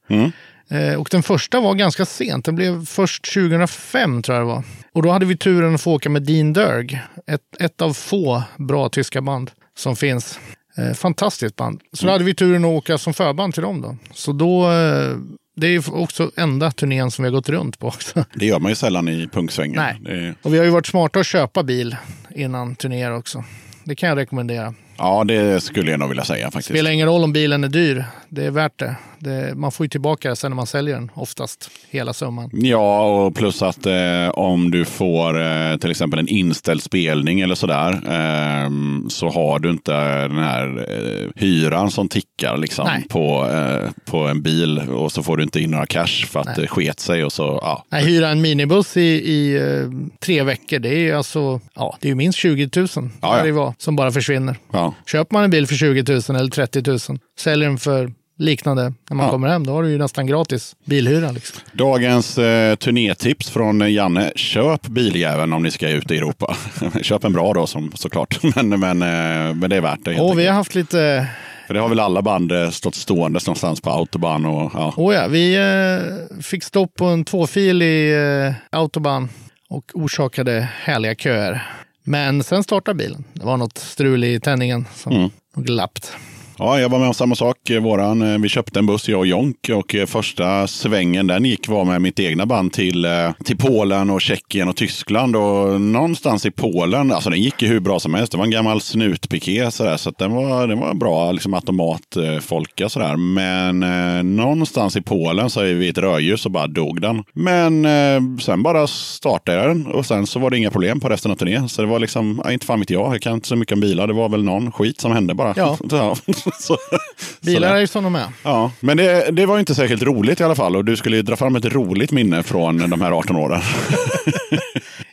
Eh, och den första var ganska sent. Den blev först 2005 tror jag det var. Och då hade vi turen att få åka med Dean Derg. Ett, ett av få bra tyska band som finns. Eh, fantastiskt band. Så då hade vi turen att åka som förband till dem då. Så då, eh, det är ju också enda turnén som vi har gått runt på också. Det gör man ju sällan i punksvängen. Nej. Det är, Och vi har ju varit smarta att köpa bil innan turnéer också. Det kan jag rekommendera. ja, det skulle jag nog vilja säga faktiskt. Spelar ingen roll om bilen är dyr. Det är värt det. Det, man får ju tillbaka det sen när man säljer den, oftast hela summan. Ja, och plus att eh, om du får eh, till exempel en inställd spelning eller sådär eh, så har du inte den här eh, hyran som tickar liksom på, eh, på en bil och så får du inte in några cash för att Nej. det sket sig och så, ja. Nej, hyra en minibuss i, i eh, tre veckor, det är ju alltså, ja, det är minst 20 000 Ja, ja. varje var, som bara försvinner. ja. Köper man en bil för 20 000 eller 30 000, säljer den för liknande när man Ja. kommer hem, då har du ju nästan gratis bilhyra. Liksom. Dagens eh, turnétips från Janne. Köp biljäveln om ni ska ut i Europa. Köp en bra då som, såklart, men, men, eh, men det är värt det. Och vi har haft lite, För det har väl alla band eh, stått stående någonstans på autobahn och ja. oh ja, vi eh, fick stopp på en tvåfilig eh, autobahn och orsakade härliga köer. Men sen startade bilen. Det var något strul i tändningen som Mm. nog lappt. Ja, jag var med om samma sak. Eh, Våran, eh, vi köpte en buss, jag och Jonk, och eh, första svängen den gick var med mitt egna band till, till Polen och Tjeckien och Tyskland. Och någonstans i Polen, alltså den gick ju hur bra som helst. Det var en gammal snutpiké sådär, så den var, den var bra liksom automatfolka sådär. Men eh, någonstans i Polen så är vi ett rödljus och bara dog den. Men eh, sen bara startade jag den och sen så var det inga problem på resten av turnén. Så det var liksom, ja, inte fan vet jag, jag kan inte så mycket om bilar. Det var väl någon skit som hände bara. Ja. så, Bilar är ju som de är. Ja, men det, det var inte särskilt roligt i alla fall. Och du skulle ju dra fram ett roligt minne från de här 18 åren.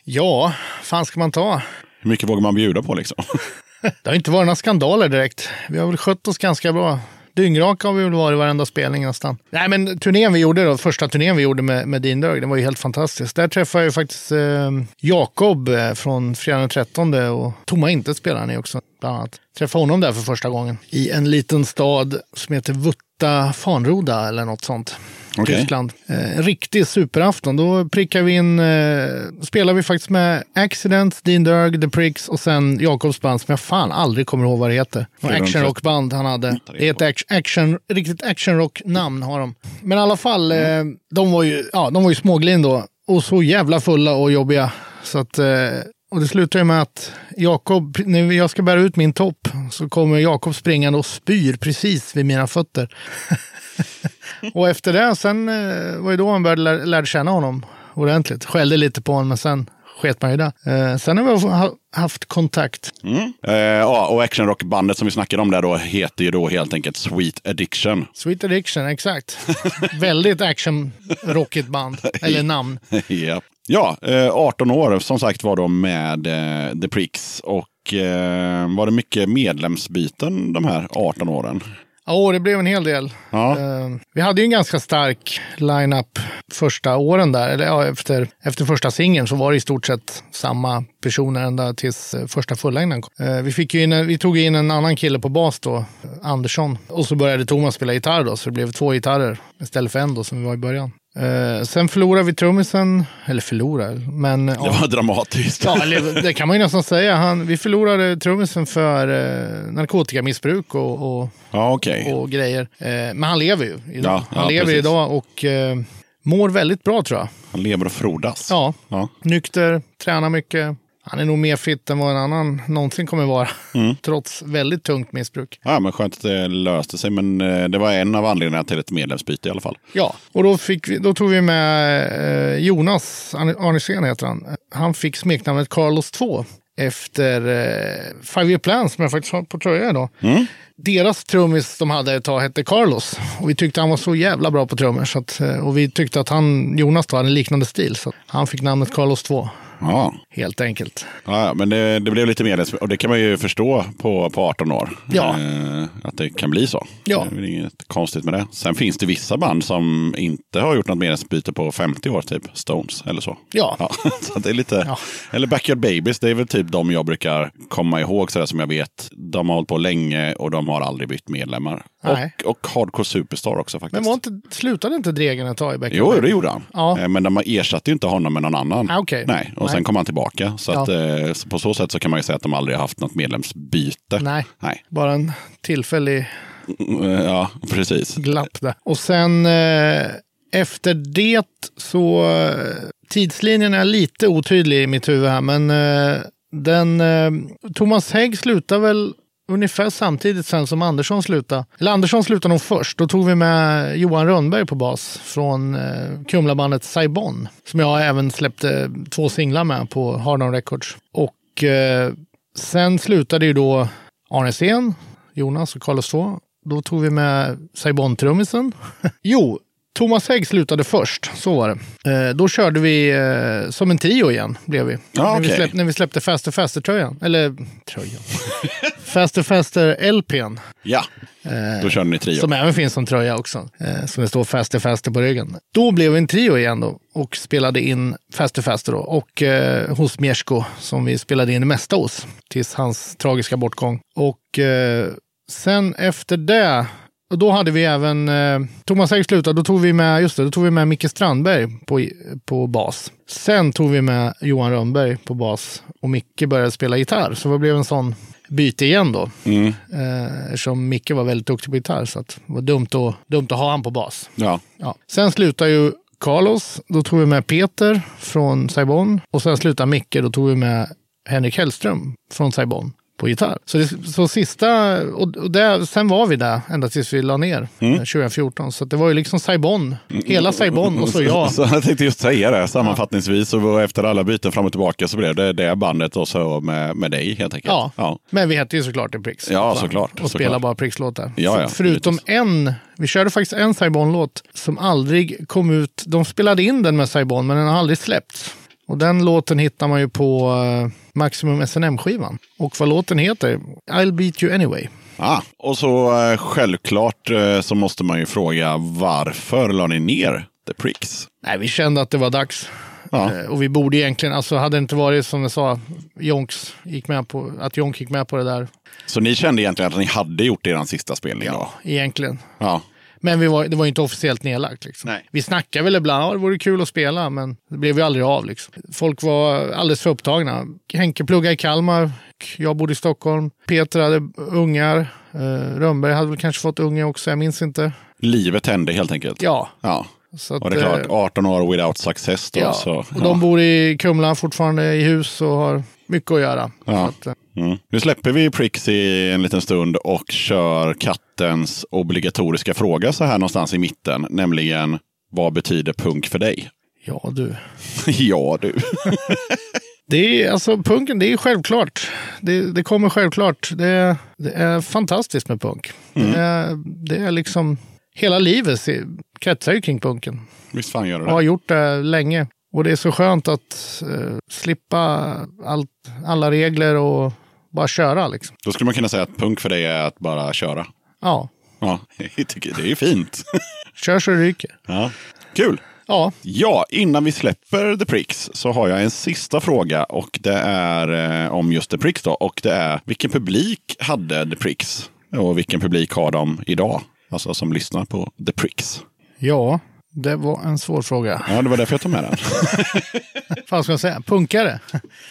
Ja, fan ska man ta? Hur mycket vågar man bjuda på liksom? Det har inte varit några skandaler direkt. Vi har väl skött oss ganska bra. Dyngraka har vi väl varit varenda spelning nästan. Nej, men turnén vi gjorde då, första turnén vi gjorde med, med Dean Dörg, den var ju helt fantastisk. Där träffade jag ju faktiskt eh, Jakob eh, från Fredagen den 13 och Tomma Inte spelar han i också, bland annat. Träffade honom där för första gången i en liten stad som heter Vutta Fanroda eller något sånt. Okej. Tyskland. Eh, en riktig superafton. Då prickar vi in, eh, spelar vi faktiskt med Accident, Dean Dörg, The Pricks och sen Jakobs band som jag fan aldrig kommer ihåg vad det heter. Actionrockband han hade. Det är ett action, action, riktigt actionrock-namn har de. Men i alla fall, eh, de var ju, ja, de var ju småglin då. Och så jävla fulla och jobbiga. Så att, eh, och det slutar ju med att Jakob, när jag ska bära ut min topp, så kommer Jakob springande och spyr precis vid mina fötter. och efter det, sen eh, var ju då man började lär, lärde känna honom ordentligt. Skällde lite på honom, men sen sket man ju det. Eh, sen har vi ha, haft kontakt. Mm. Eh, ja, och actionrockbandet som vi snackade om där då heter ju då helt enkelt Sweet Addiction. Sweet Addiction, exakt. Väldigt action-rockigt band, eller namn. ja, ja eh, 18 år som sagt var de med eh, The Pricks. Och eh, var det mycket medlemsbyten de här 18 åren? Ja, det blev en hel del. Ja. Eh, vi hade ju en ganska stark line-up första åren där. Eller ja, efter, efter första singeln så var det i stort sett samma personer ända tills eh, första fullängden kom. Eh, vi, fick in, vi tog in en annan kille på bas då, Andersson. Och så började Thomas spela gitarr då, så det blev två gitarrer istället för en då som vi var i början. Eh, sen förlorade vi trummisen, eller förlorade, men... Det var dramatiskt. Ja, det kan man ju nästan säga. Han, vi förlorade trummisen för eh, narkotikamissbruk och, och, Ja, okej. och grejer. Eh, men han lever ju idag. Ja, han ja, lever precis. idag och eh, mår väldigt bra tror jag. Han lever och frodas. Ja, Ja. nykter, tränar mycket. Han är nog mer fit än vad en annan någonsin kommer vara. Mm. Trots väldigt tungt missbruk. Ja, men skönt att det löste sig. Men eh, det var en av anledningarna till ett medlemsbyte i alla fall. Ja, och då, vi, då tog vi med eh, Jonas Arne- Arnesen heter han. Han fick smeknamnet Carlos 2 efter eh, Five Year Plan som jag faktiskt har på tröja idag. Deras trummis de hade ett tag hette Carlos och vi tyckte han var så jävla bra på trummor. Så att, och vi tyckte att han, Jonas då, hade en liknande stil. Så han fick namnet Carlos 2, Ja, helt enkelt. ja men det, det blev lite medlems... Och det kan man ju förstå på, på 18 år. Ja. Eh, att det kan bli så. Ja. Det är inget konstigt med det. Sen finns det vissa band som inte har gjort något medlemsbyte på 50 år, typ Stones eller så. Ja. Ja, så det är lite... Ja. Eller Backyard Babies, det är väl typ de jag brukar komma ihåg sådär som jag vet. De har hållit på länge och de har aldrig bytt medlemmar. Nej. Och, och Hardcore Superstar också faktiskt. Men var inte, slutade inte Dregen ett tag i Bäcken? Jo, det gjorde han. Ja. Eh, Men de ersatte ju inte honom med någon annan. Ah, okej. Nej, och Nej. sen kom han tillbaka. Så Ja. att, eh, så på så sätt så kan man ju säga att de aldrig har haft något medlemsbyte. Nej, Nej. bara en tillfällig Mm, Ja, precis. glapp där. Och sen eh, efter det så, eh, tidslinjen är lite otydlig i mitt huvud här, men eh, den, eh, Thomas Hägg slutar väl ungefär samtidigt sen som Andersson slutade. Eller Andersson slutade nog först. Då tog vi med Johan Rönnberg på bas från eh, Kumlabandet Saibon. Som jag även släppte två singlar med på Hard On Records. Och eh, sen slutade ju då Arne Sen, Jonas och Carlos 2. Då tog vi med Saibon-trummisen. jo, Thomas Hägg slutade först, så var det. Eh, då körde vi eh, som en trio igen, blev vi. Ja, när, vi okej. släppte, när vi släppte Faster Faster-tröjan. Eller tröjan. Faster Faster-LPn. Ja, då körde ni trio. Som även finns som tröja också. Eh, som det står Faster Faster på ryggen. Då blev vi en trio igen då och spelade in Faster Faster då. Och eh, hos Miesko som vi spelade in det mesta hos. Tills hans tragiska bortgång. Och eh, sen efter det och då hade vi även, eh, Thomas Hägg slutade, då tog vi med, just det, då tog vi med Micke Strandberg på, på bas. Sen tog vi med Johan Rönnberg på bas och Micke började spela gitarr. Så det blev en sån byte igen då. Mm. Eh, eftersom Micke var väldigt duktig på gitarr så att det var dumt att, dumt att ha han på bas. Ja. Ja. Sen slutar ju Carlos, då tog vi med Peter från Saibon. Och sen slutar Micke, då tog vi med Henrik Hellström från Saibon på gitarr. Så, det, så sista, och, det, sen var vi där ända tills vi la ner Mm. eh, 2014. Så det var ju liksom Saibon, hela Saibon och så jag. Så jag tänkte just säga det. Sammanfattningsvis, och efter alla byten fram och tillbaka så blev det det bandet och så med, med dig helt enkelt. Ja. ja. Men vi hette ju såklart The Pricks. Ja, Så- såklart, Och spelade bara Pricks-låtar. Ja, ja, För- Förutom givetvis. en, vi körde faktiskt en Saibon-låt som aldrig kom ut. De spelade in den med Saibon, men den har aldrig släppts. Och den låten hittar man ju på eh, Maximum SNM-skivan. Och vad låten heter? I'll beat you anyway. Ah, och så eh, självklart eh, så måste man ju fråga varför la ni ner The Pricks? Nej, vi kände att det var dags. Ja. Och vi borde egentligen, alltså hade det inte varit som jag sa, Jonks gick med på, att Jonk gick med på det där. Så ni kände egentligen att ni hade gjort er sista spelning då? Egentligen. Ja. Men vi var, det var ju inte officiellt nedlagt. Liksom. Nej. Vi snackade väl ibland, ja, det vore kul att spela, men det blev ju aldrig av. Liksom. Folk var alldeles för upptagna. Henke pluggade i Kalmar, jag bodde i Stockholm. Peter hade ungar. Uh, Rönnberg hade väl kanske fått unga också, jag minns inte. Livet hände helt enkelt? Ja, ja. så att, Och det är klart, eh, 18 år without success då. ja. Så, och ja. de bor i Kumla fortfarande i hus och har mycket att göra. Ja. Att, eh, Mm. Nu släpper vi Pricks i en liten stund och kör kattens obligatoriska fråga så här någonstans i mitten. Nämligen, vad betyder punk för dig? ja, du. ja du. Det är, alltså, punken, det är självklart. Det, det kommer självklart. Det, det är fantastiskt med punk. Mm. Det, är, det är liksom, hela livet kretsar ju kring punken. Visst fan gör du Och har det? gjort det länge. Och det är så skönt att eh, slippa allt, alla regler och bara köra liksom. Då skulle man kunna säga att punk för dig är att bara köra. Ja, Ja, jag tycker det är ju fint. kör så det ryker. ja. Kul! Ja, Ja, innan vi släpper The Pricks så har jag en sista fråga och det är eh, om just The Pricks då. Och det är vilken publik hade The Pricks? Och vilken publik har de idag? Alltså som lyssnar på The Pricks. ja, det var en svår fråga. Ja, det var därför jag tog med den. Vad ska jag säga? Punkare.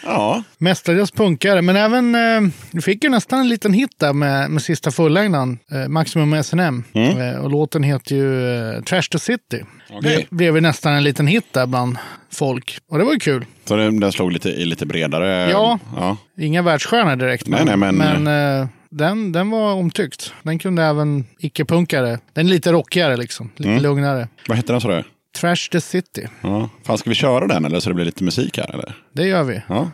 Ja, Mestadels punkare, men även, eh, vi fick ju nästan en liten hit där med, med sista fullängden, eh, Maximum SNM. Eh, och låten heter ju eh, Trash to City. Okej. Det blev ju nästan en liten hit där bland folk. Och det var ju kul. så den, den slog lite, i lite bredare. Ja. ja. Inga världsstjärnor direkt, Nej, nej, men- men eh, den, den var omtyckt. Den kunde även icke-punkare. Den är lite rockigare liksom, lite Mm. lugnare. Vad heter den sa du? Trash the City, Ja. Fan, ska vi köra den eller så det blir lite musik här? Eller? det gör vi. Ja.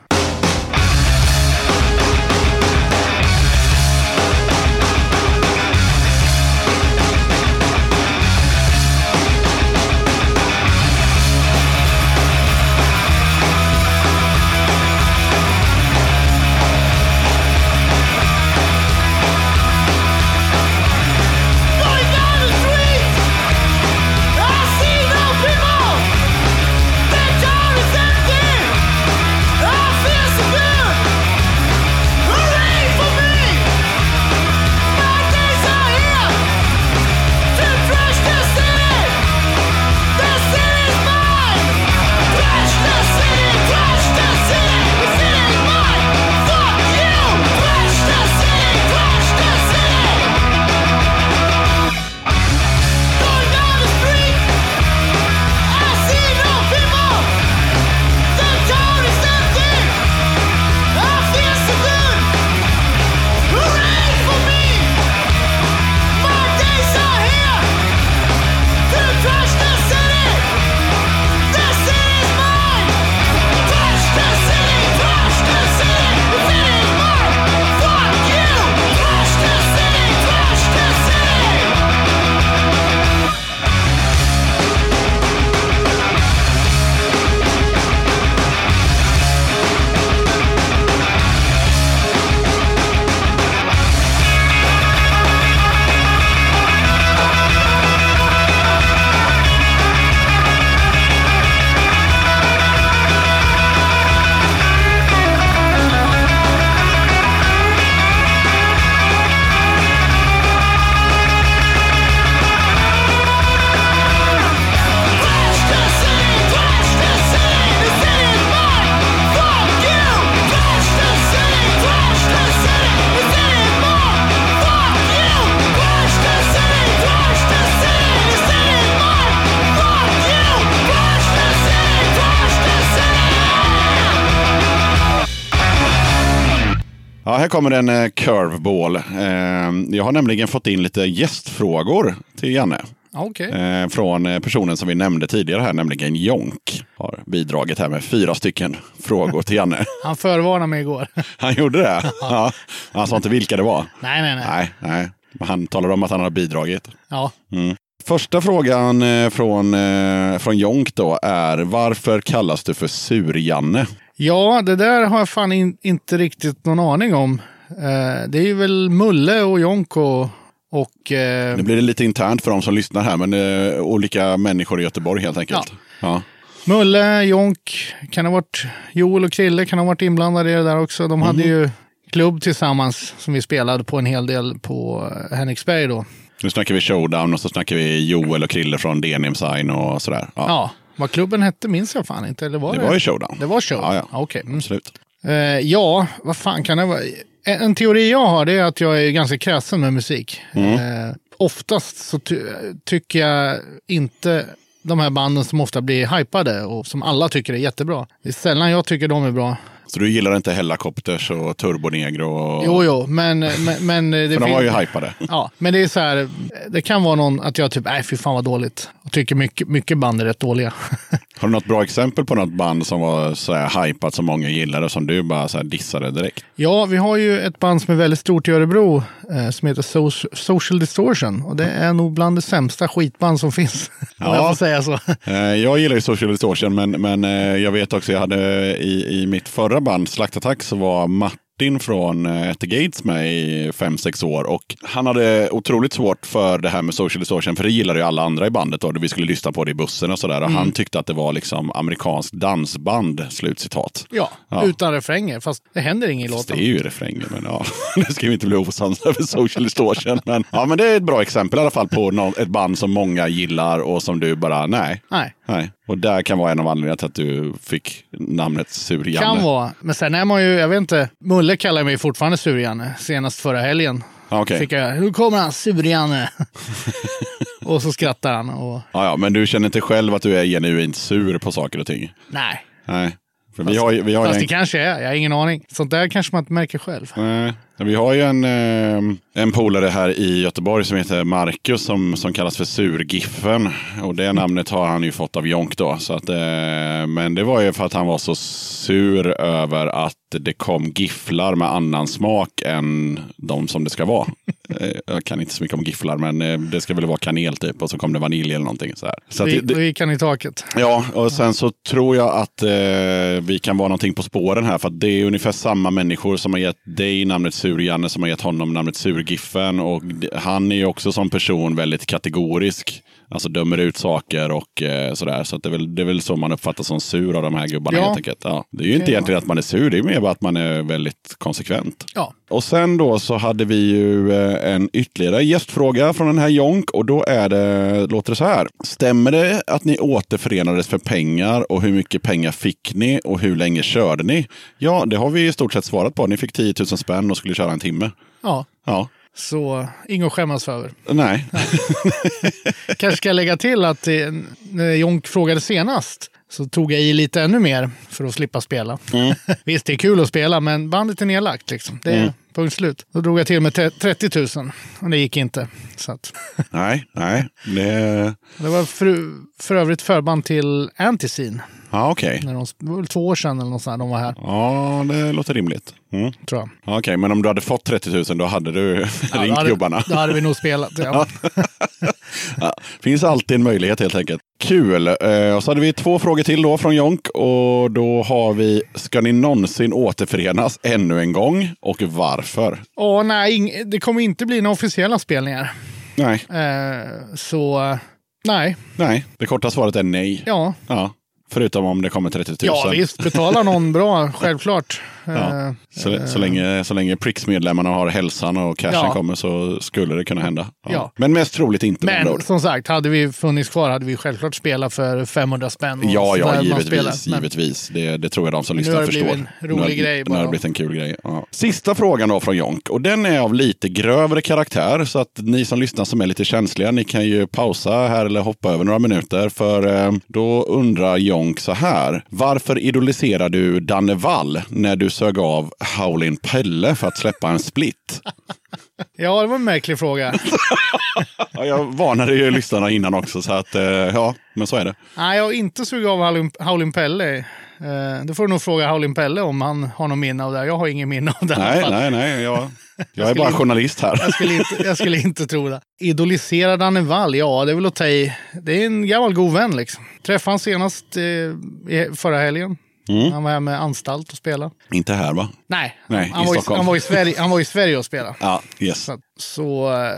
Kommer en eh, curveball. Eh, jag har nämligen fått in lite gästfrågor till Janne. Ja, Okej. Eh, från personen som vi nämnde tidigare här, nämligen Jonk. Har bidragit här med fyra stycken frågor till Janne. Han förvarnade mig igår. Han gjorde det? Ja. Han sa inte vilka det var? nej, nej, nej. Nej, nej. Han talade om att han har bidragit. Ja. Första frågan från, från Jonk då är varför kallas du för Sur-Janne? Ja, det där har jag fan in, inte riktigt någon aning om. Eh, det är ju väl Mulle och Jonko och... Eh, Nu blir det lite internt för de som lyssnar här, men eh, olika människor i Göteborg helt enkelt. Ja. Mulle, Jonk, kan ha varit Joel och Krille kan ha varit inblandade i det där också. De hade ju klubb tillsammans som vi spelade på en hel del på eh, Henriksberg då. Nu snackar vi showdown och så snackar vi Joel och Krille från Denim Sign och sådär. Ja. Ja, vad klubben hette minns jag fan inte. Eller var Det det, var ju showdown. Det var show? Ja, ja. Okej. Mm. Absolut. Eh, ja, vad fan kan det vara? En, en teori jag har det är att jag är ganska kräsen med musik. Mm. Eh, oftast så ty tycker jag inte de här banden som ofta blir hypade och som alla tycker är jättebra. Det är sällan jag tycker de är bra. Så du gillar inte Hellacopters och Turbonegro? Och... Jo, jo, men... men, men det För de var ju hypade. Ja, men det är så här. Det kan vara någon att jag typ, nej fy fan vad dåligt. Och tycker mycket, mycket band är rätt dåliga. Har du något bra exempel på något band som var så här hypat som många gillade som du bara så här dissade direkt? Ja, vi har ju ett band som är väldigt stort i Örebro eh, som heter so- Social Distortion. Och det är nog bland det sämsta skitband som finns. Om Ja. jag får säga så. Eh, Jag gillar ju Social Distortion, men, men eh, jag vet också, jag hade i, i mitt förra band, Slaktattack, så var Martin från eh, At the Gates med i fem sex år. Och han hade otroligt svårt för det här med Social Distortion, för det gillade ju alla andra i bandet. Då, vi skulle lyssna på det i bussen och sådär. Och Han tyckte att det var liksom amerikanskt dansband, slutcitat. Ja, Ja. utan refränger. Fast det händer inget i låten. Det är ju refrängen, men ja, nu ska vi inte bli osams över social distortion. Men, ja, men det är ett bra exempel i alla fall på ett band som många gillar och som du bara, nej. Nej, nej. Och där kan vara en av anledningarna till att du fick namnet Sur-Janne. kan vara. Men sen är man ju, jag vet inte. Mulle kallar mig fortfarande Sur-Janne. Senast förra helgen. Ja, okej. Fick jag, nu kommer han, Sur-Janne. och så skrattar han. Och, Ja, ja, men du känner inte själv att du är genuint sur på saker och ting? nej, Nej. För vi har, vi har fast en... det kanske är. Jag har ingen aning. Sånt där kanske man inte märker själv. Nej. Vi har ju en, eh, en polare här i Göteborg som heter Marcus som, som kallas för Surgiffen. Och det namnet har han ju fått av Jonk då. Så att, eh, men det var ju för att han var så sur över att det kom gifflar med annan smak än de som det ska vara. Eh, Jag kan inte så mycket om gifflar, men eh, det ska väl vara kanel typ och så kom det vanilj eller någonting. Så här. Så det, det, gick han i taket. Ja, och sen så tror jag att eh, vi kan vara någonting på spåren här. För att det är ungefär samma människor som har gett dig namnet Sur-Janne som har gett honom namnet Surgiffen. Och han är ju också som person väldigt kategorisk. Alltså dömer ut saker och eh, sådär. Så att det, är väl, det är väl så man uppfattas som sur av de här gubbarna Ja. helt enkelt. Ja, det är ju inte Okej, egentligen att man är sur, det är mer bara att man är väldigt konsekvent. Ja. Och sen då så hade vi ju eh, en ytterligare gästfråga från den här Jonk och då är det, låter det så här. Stämmer det att ni återförenades för pengar och hur mycket pengar fick ni och hur länge körde ni? Ja, det har vi i stort sett svarat på. Ni fick 10 000 spänn och skulle köra en timme. ja. Ja, Så inget att skämmas för. nej. Kanske ska jag lägga till att när Jonk frågade senast så tog jag i lite ännu mer för att slippa spela. Mm. Visst, det är kul att spela, men bandet är nedlagt. Liksom. Det är Mm. punkt slut. Då drog jag till med te- 30 000 och det gick inte. Så att, nej, nej. Det... det var för, för övrigt förband till Antiscene. Ja, okej. När de, det var väl två år sedan eller något sånt de var här, Ja, det låter rimligt. Mm. tror jag. Ja, Okej, men om du hade fått 30 000 då hade du Ja, ringt då hade, gubbarna. Då hade vi nog spelat. Ja. Ja, finns alltid en möjlighet helt enkelt. Kul! Eh, och så hade vi två frågor till då från Jonk. Och då har vi, ska ni någonsin återförenas ännu en gång? Och varför? Åh, nej, det kommer inte bli några officiella spelningar. Nej, Eh, så nej, nej. Det korta svaret är nej. ja. Ja. Förutom om det kommer 30 000. Ja visst, betala någon bra, självklart. Ja. Eh, Så, så länge, så länge Pricks-medlemmarna har hälsan och cashen Ja. kommer så skulle det kunna hända. Ja. Men mest troligt inte Men som sagt, hade vi funnits kvar hade vi självklart spelat för 500 spänn. Ja, ja, givetvis. spelar. Givetvis. Det, det tror jag de som Nu lyssnar har det förstår. blivit en rolig nu grej Nu har det bara. blivit en kul grej. Sista frågan då från Jonk. Och den är av lite grövre karaktär. Så att ni som lyssnar som är lite känsliga, ni kan ju pausa här eller hoppa över några minuter. För eh, då undrar Jonk så här. Varför idoliserar du Danne Wall när du sög av Howlin' Pelle för att släppa en split? Ja, det var en märklig fråga. Ja, jag varnade ju lyssnarna innan också, så att eh, ja, men så är det. Nej, jag har inte sugit av Howlin- Pelle. Eh, det får du nog fråga Howlin' Pelle om han har något minne av det. Jag har ingen minne av det. Nej, nej, nej. Jag, jag är bara inte- journalist här. Jag skulle, inte, jag skulle inte tro det. Idoliserar Danne Wall? Ja, det är väl att ta i. Det är en gammal god vän liksom. Träffade han senast eh, förra helgen. Mm. Han var här med anstalt och spelade. Inte här va? Nej, Nej, han, var i, han, var i Sverige, han var i Sverige och spelade. Ja, yes. Så, så eh,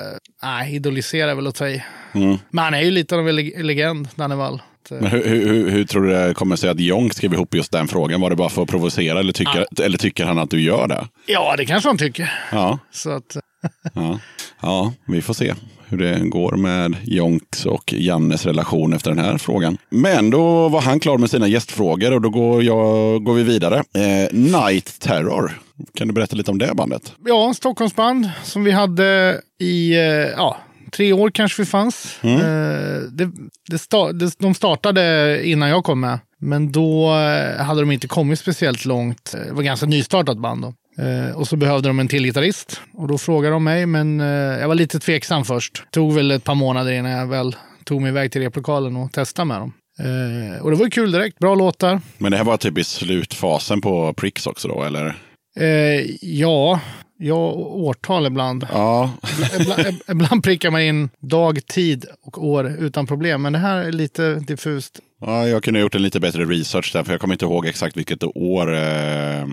nej, idolisera väl att ta i. Mm. Men han är ju lite av en leg- legend, Danne Wall. Men hur, hur, hur, tror du det kommer sig att Jonk skrev ihop just den frågan? Var det bara för att provocera eller tycker, eller tycker han att du gör det? Ja, det kanske han tycker. Ja, Så att, ja. ja, vi får se hur det går med Jonks och Jannes relation efter den här frågan. Men då var han klar med sina gästfrågor och då går, jag, går vi vidare. Eh, Night Terror. Kan du berätta lite om det bandet? ja, Stockholmsband som vi hade i, eh, ja, tre år kanske vi fanns. Mm. Eh, det, det sta- det, de startade innan jag kom med. Men då eh, hade de inte kommit speciellt långt. Det var ganska nystartat band då. Eh, och så behövde de en till gitarrist. Och då frågade de mig, men eh, jag var lite tveksam först. Tog väl ett par månader innan jag väl tog mig iväg till replokalen och testade med dem. Eh, och det var kul direkt, bra låtar. Men det här var typ i slutfasen på Pricks också då, eller? Eh, ja, ja, årtal ibland. Ja, ibland, ibland prickar man in dag, tid och år utan problem. Men det här är lite diffust. Ja, jag kunde ha gjort en lite bättre research där, för jag kommer inte ihåg exakt vilket år eh,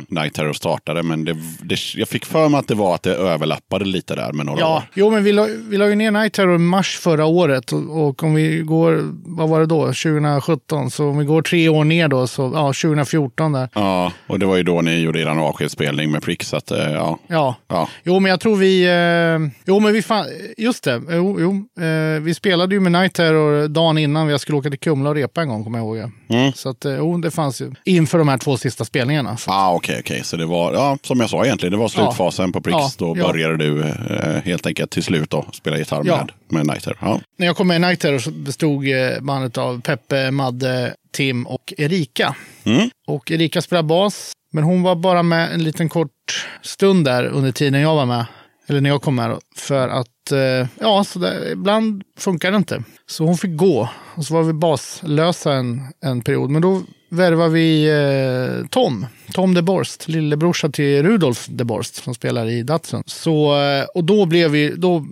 Night Terror startade. Men det, det, jag fick för mig att det var att det överlappade lite där med några Ja, år. jo, men vi la, vi la ju ner Night Terror i mars förra året. Och, och om vi går, vad var det då, 2017. Så om vi går tre år ner då, så ja, 2014 där. Ja, och det var ju då ni gjorde er avskedsspelning med Pricks. Så att, eh, ja. Ja, Ja. Jo, men jag tror vi... Eh, jo, men vi fan, Just det. Jo, jo, eh, vi spelade ju med Night Terror dagen innan jag skulle åka till Kumla och repa en gång, kommer jag ihåg. Mm. Så att, eh, jo, det fanns ju inför de här två sista spelningarna. Så. Ah, okej, okej. Så det var, ja, som jag sa egentligen, det var slutfasen på Pricks. Ja, Då ja. började du eh, helt enkelt till slut då spela gitarr Ja. med, med Night Terror. Ja. När jag kom med i Night Terror så bestod eh, bandet av Peppe, Madde, Tim och Erika. Mm. Och Erika spelar bas, men hon var bara med en liten kort stund där under tiden jag var med. Eller när jag kom med då, för att, eh, ja, så där, ibland funkar det inte. Så hon fick gå. Och så var vi baslösa en, en period. Men då värvade vi eh, Tom. Tom de Borst, lillebrorsa till Rudolf de Borst som spelar i Datsun. Så, eh, och då blev vi, då,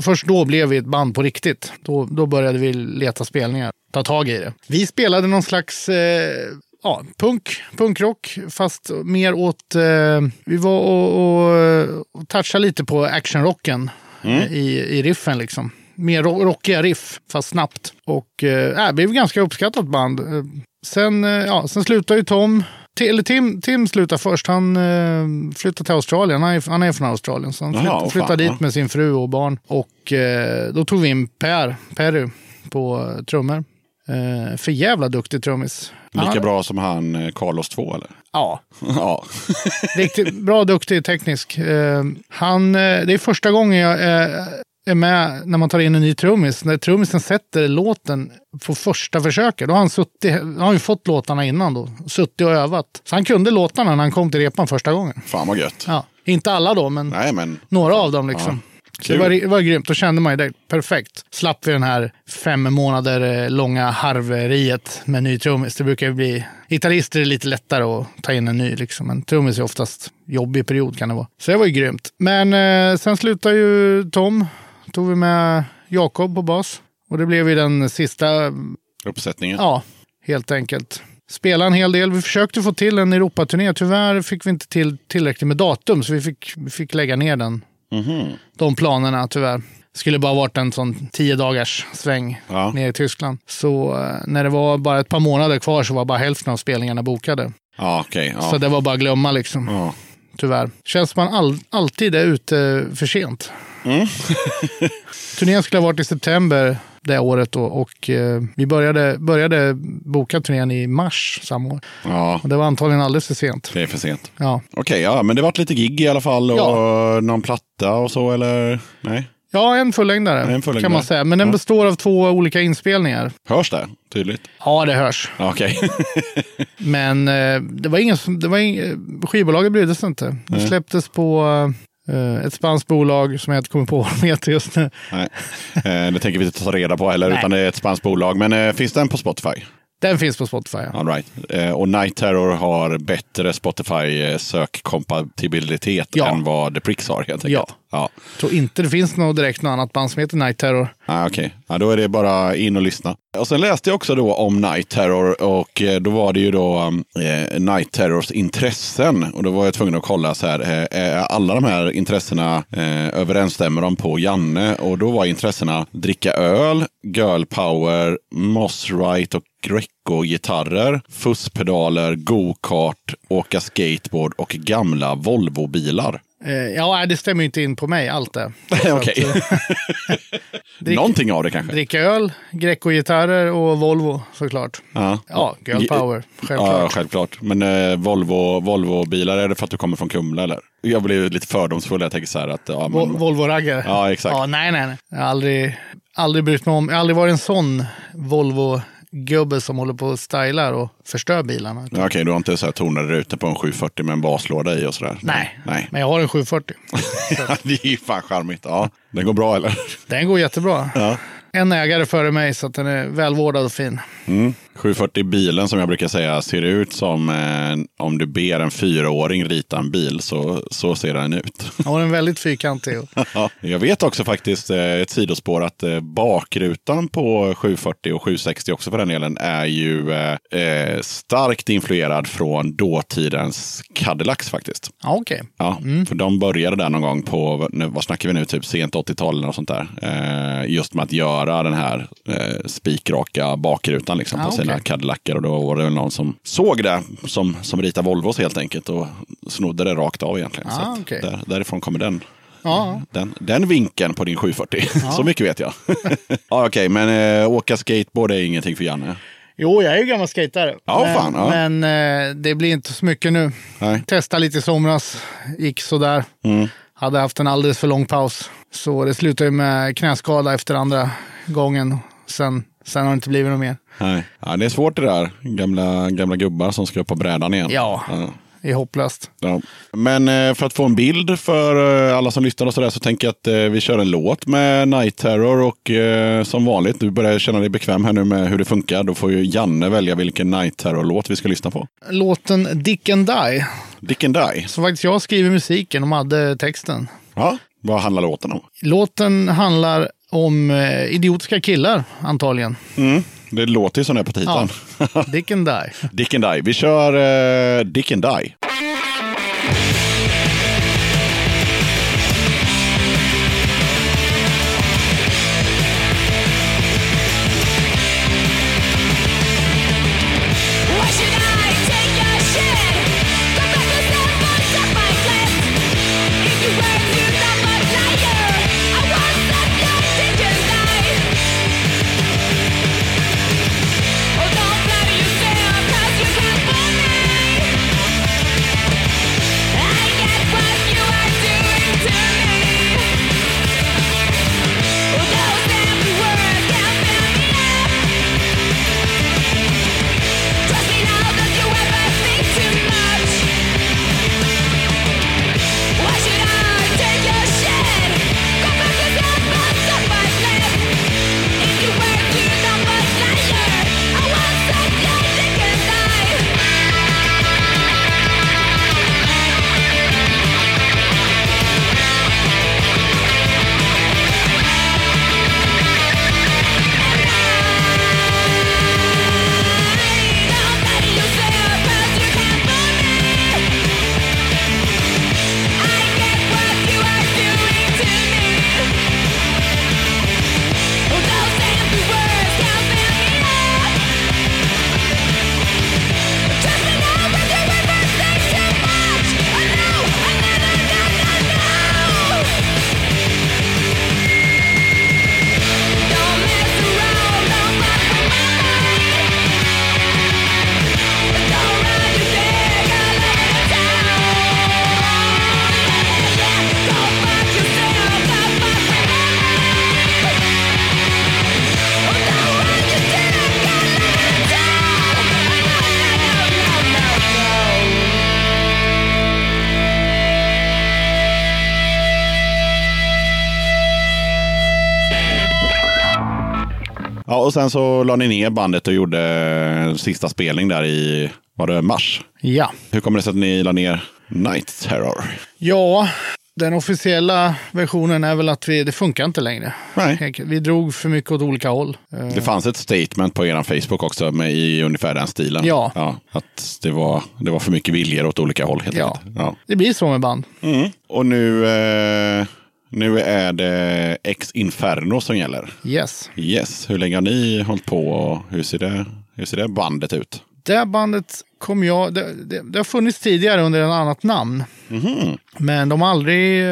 först då blev vi ett band på riktigt. Då, då började vi leta spelningar, ta tag i det. Vi spelade någon slags eh, ja, punk, punkrock, fast mer åt... Eh, vi var och, och, och touchade lite på actionrocken eh, i, i riffen liksom. Mer ro- rockiga riff, fast snabbt. Och eh, det blev ett ganska uppskattat band. Eh, sen, eh, ja, sen slutade ju Tom. Ti- Eller Tim, Tim slutade först. Han eh, flyttade till Australien. Han är, han är från Australien. Så han Jaha, flytt, fan, flyttade ja. dit med sin fru och barn. Och eh, då tog vi in Per, Perry på eh, trummor. Eh, för jävla duktig trummis. Lika Han- bra som han eh, Carlos 2 eller? Ja, ja. riktigt bra, duktig, teknisk. Eh, han, eh, det är första gången jag är, är med när man tar in en ny trummis. När trummisen sätter låten på första försöket. Då har han, suttit, då har han ju fått låtarna innan då. Suttit och övat. Så han kunde låtarna när han kom till repan första gången. Fan vad gött. Ja, inte alla då, men Nej, men några av dem liksom. Det, var, det var grymt. Då kände man ju det. Perfekt. Slapp vi den här fem månader eh, långa harveriet med ny trummis. Det brukar ju bli... Gitarrister är lite lättare att ta in en ny. Liksom. Men trummis är oftast jobbig period kan det vara. Så det var ju grymt. Men eh, sen slutade ju Tom. Tog vi med Jakob på bas. Och det blev ju den sista uppsättningen. Ja, helt enkelt. Spela en hel del. Vi försökte få till en Europaturné. Tyvärr fick vi inte till tillräckligt med datum, så vi fick, vi fick lägga ner den. Mhm. De planerna, tyvärr. Det skulle bara varit en sån tio dagars sväng Ja. ner i Tyskland. Så eh, när det var bara ett par månader kvar så var bara hälften av spelningarna bokade. Ja. Så Ja. det var bara att glömma liksom, Ja. tyvärr. Känns man all, alltid är ute för sent. Mm. Turnén skulle ha varit i september det året då, och eh, vi började, började boka turnén i mars samma år. ja, Och det var antagligen alldeles för sent. det är för sent. Ja. Okej, ja, men det vart lite gig i alla fall och Ja. någon platta och så eller? Nej? Ja, en fullängdare En fullängdare. kan man säga. Men den Ja. består av två olika inspelningar. Hörs det tydligt? Ja, det hörs. Ja, Okej. Men eh, det var ingen, som- det var ing, skivbolaget brydde sig inte. Det släpptes på eh, ett spanskt bolag som jag inte kommer på vad de heter just nu. Nej, eh, det tänker vi inte ta reda på heller, Nej. utan det är ett spanskt bolag. Men eh, finns den på Spotify? Den finns på Spotify. Ja. All right. eh, och Night Terror har bättre Spotify-sökkompatibilitet Ja. än vad The Pricks har helt enkelt. Ja. ja. tror inte det finns något direkt något annat band som heter Night Terror. Ah, Okej, ja, då är det bara in och lyssna. Och sen läste jag också då om Night Terror och eh, då var det ju då eh, Night Terrors intressen. Och då var jag tvungen att kolla så här, eh, är alla de här intressena eh, överensstämmer de på Janne? Och då var intressena dricka öl, girl power, moss right och Greco-gitarrer, fusspedaler, go-kart, åka skateboard och gamla Volvo-bilar. Eh, ja, det stämmer inte in på mig allt det. Okej, Drick, någonting av det kanske. dricka öl, Greco-gitarrer och Volvo såklart. Ja. Ja, girl power. Självklart. Ja, självklart. Men eh, Volvo, Volvo-bilar, är det för att du kommer från Kumla eller? Jag blir lite fördomsfull. Jag tänker så här att... Ja, men, Volvo-raggare. Ja, exakt. Ja, nej, nej, nej. Jag har aldrig, aldrig brytt mig om. Jag har aldrig varit en sån Volvo-gubbe som håller på och stylar och förstör bilarna. Ja, Okej, du har inte så här tonade rutor på en 740 med en baslåda i och sådär? Nej. Nej. men jag har en 740. det är ju fan charmigt. Ja, den går bra eller? Den går jättebra. Ja. En ägare före mig så att den är välvårdad och fin. Mm. 740 bilen som jag brukar säga ser ut som eh, om du ber en fyraåring rita en bil. Så, så ser den ut. Jag har en väldigt fyrkantig. Ja, jag vet också faktiskt eh, ett sidospår att eh, bakrutan på 740 och 760 också för den delen är ju eh, eh, starkt influerad från dåtidens Cadillacs faktiskt. Ja, okej. Ja, för de började där någon gång på, nu, vad snackar vi nu, typ sent 80-tal eller sånt där. Eh, just med att göra den här spikraka bakrutan liksom, Ah, på sina okej. Cadillacer. Och då var det väl någon som såg det som, som ritar Volvos helt enkelt och snodde det rakt av egentligen. Så Ah, att okej. där, därifrån kommer den. Ja, Den, den vinkeln på din 740. Så mycket vet jag. ja, Okej, men äh, åka skateboard är ingenting för Janne. Jo, jag är ju gammal skejtare. Ja, men, fan, ja. men eh, det blir inte så mycket nu. Nej. Testade lite i somras, gick sådär. Mm. Hade haft en alldeles för lång paus. Så det slutade med knäskada efter andra gången. Sen, sen har det inte blivit något mer. Nej. Ja, det är svårt det där. Gamla, gamla gubbar som ska upp på brädan igen. Ja. ja. Det är hopplöst. Ja. Men eh, för att få en bild för eh, alla som lyssnar och sådär så tänker jag att eh, vi kör en låt med Night Terror och som vanligt, du börjar känna dig bekväm här nu med hur det funkar. Då får ju Janne välja vilken Night Terror-låt vi ska lyssna på. Låten Dick and Die. Dick and Die. Så faktiskt jag skriver musiken och hade texten. Ja. Vad handlar låten om? Låten handlar om eh, idiotiska killar antagligen. Mm. Det låter ju som det på titeln. Dick and Die. Dick and Die. Vi kör eh, Dick and Die. Och sen så la ni ner bandet och gjorde en sista spelning där i, var det mars? Ja. Hur kommer det sig att ni la ner Night Terror? Ja, den officiella versionen är väl att vi, det funkar inte längre. Nej. Vi drog för mycket åt olika håll. Eh, Det fanns ett statement på er Facebook också med, i ungefär den stilen. Ja. att det var, det var för mycket viljor åt olika håll helt Ja. enkelt. Ja. Det blir så med band. Mm. Och nu, eh, nu är det Ex Inferno som gäller. Yes. Yes. Hur länge har ni hållit på och hur ser det, hur ser det bandet ut? Det bandet kom jag... Det, det, det har funnits tidigare under ett annat namn. Men de har aldrig...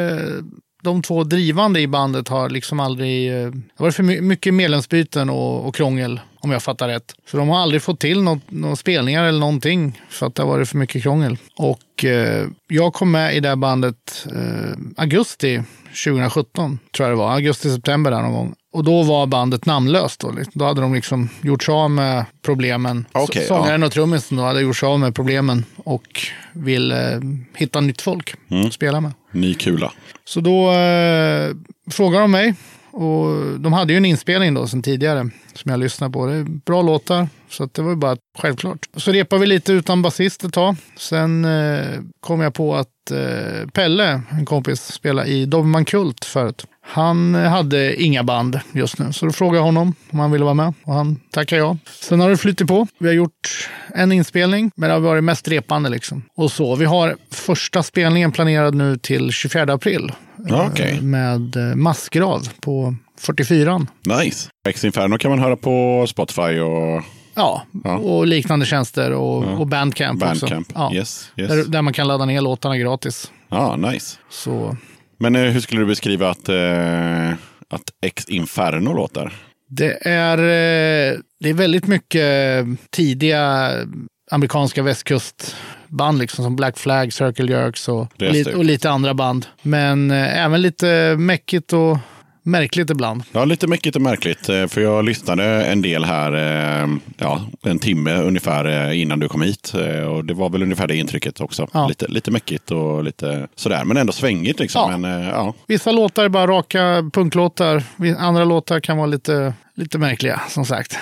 De två drivande i bandet har liksom aldrig... Det har varit för mycket medlemsbyten och, och krångel, om jag fattar rätt. Så de har aldrig fått till några spelningar eller någonting, för att det har varit för mycket krångel. Och eh, jag kom med i det här bandet eh, augusti 2017, tror jag det var. Augusti-september där någon gång. Och då var bandet namnlöst. Då, liksom. då hade de liksom gjort sig av med problemen. Så- Sångaren och trummisen hade gjort sig av med problemen och vill eh, hitta nytt folk att spela med. Ny kula. Så då eh, frågade de mig. Och de hade ju en inspelning då sen tidigare som jag lyssnade på. Det är bra låtar, så det var ju bara självklart. Så repade vi lite utan basist ett tag. Sen eh, kom jag på att eh, Pelle, en kompis, spelade i Dobermann Kult förut. Han hade inga band just nu, så då frågade jag honom om han ville vara med och han tackade ja. Sen har det flyttat på. Vi har gjort en inspelning, men det har varit mest repande liksom. Och så. Vi har första spelningen planerad nu till 24 april Ja, eh, med eh, massgrav på 44. nice. Ex Inferno kan man höra på Spotify och Ja, Ja. och liknande tjänster och, och Bandcamp, Bandcamp. också. Ja. Yes, yes. Där, där man kan ladda ner låtarna gratis. Ja, nice. Så Men eh, hur skulle du beskriva att, eh, att Ex Inferno låter? det är, eh, det är väldigt mycket tidiga amerikanska västkustband, liksom som Black Flag, Circle Jerks och, stort. och lite andra band. Men även lite mäckigt och märkligt ibland. Ja, lite och märkligt. eh, För jag lyssnade en del här, eh, ja, en timme ungefär eh, innan du kom hit. Och det var väl ungefär det intrycket också. Ja. Lite, lite mäckigt och lite sådär, men ändå svängigt liksom. Ja. Men, ja. Vissa låtar är bara raka punklåtar. Andra låtar kan vara lite, lite märkliga, som sagt.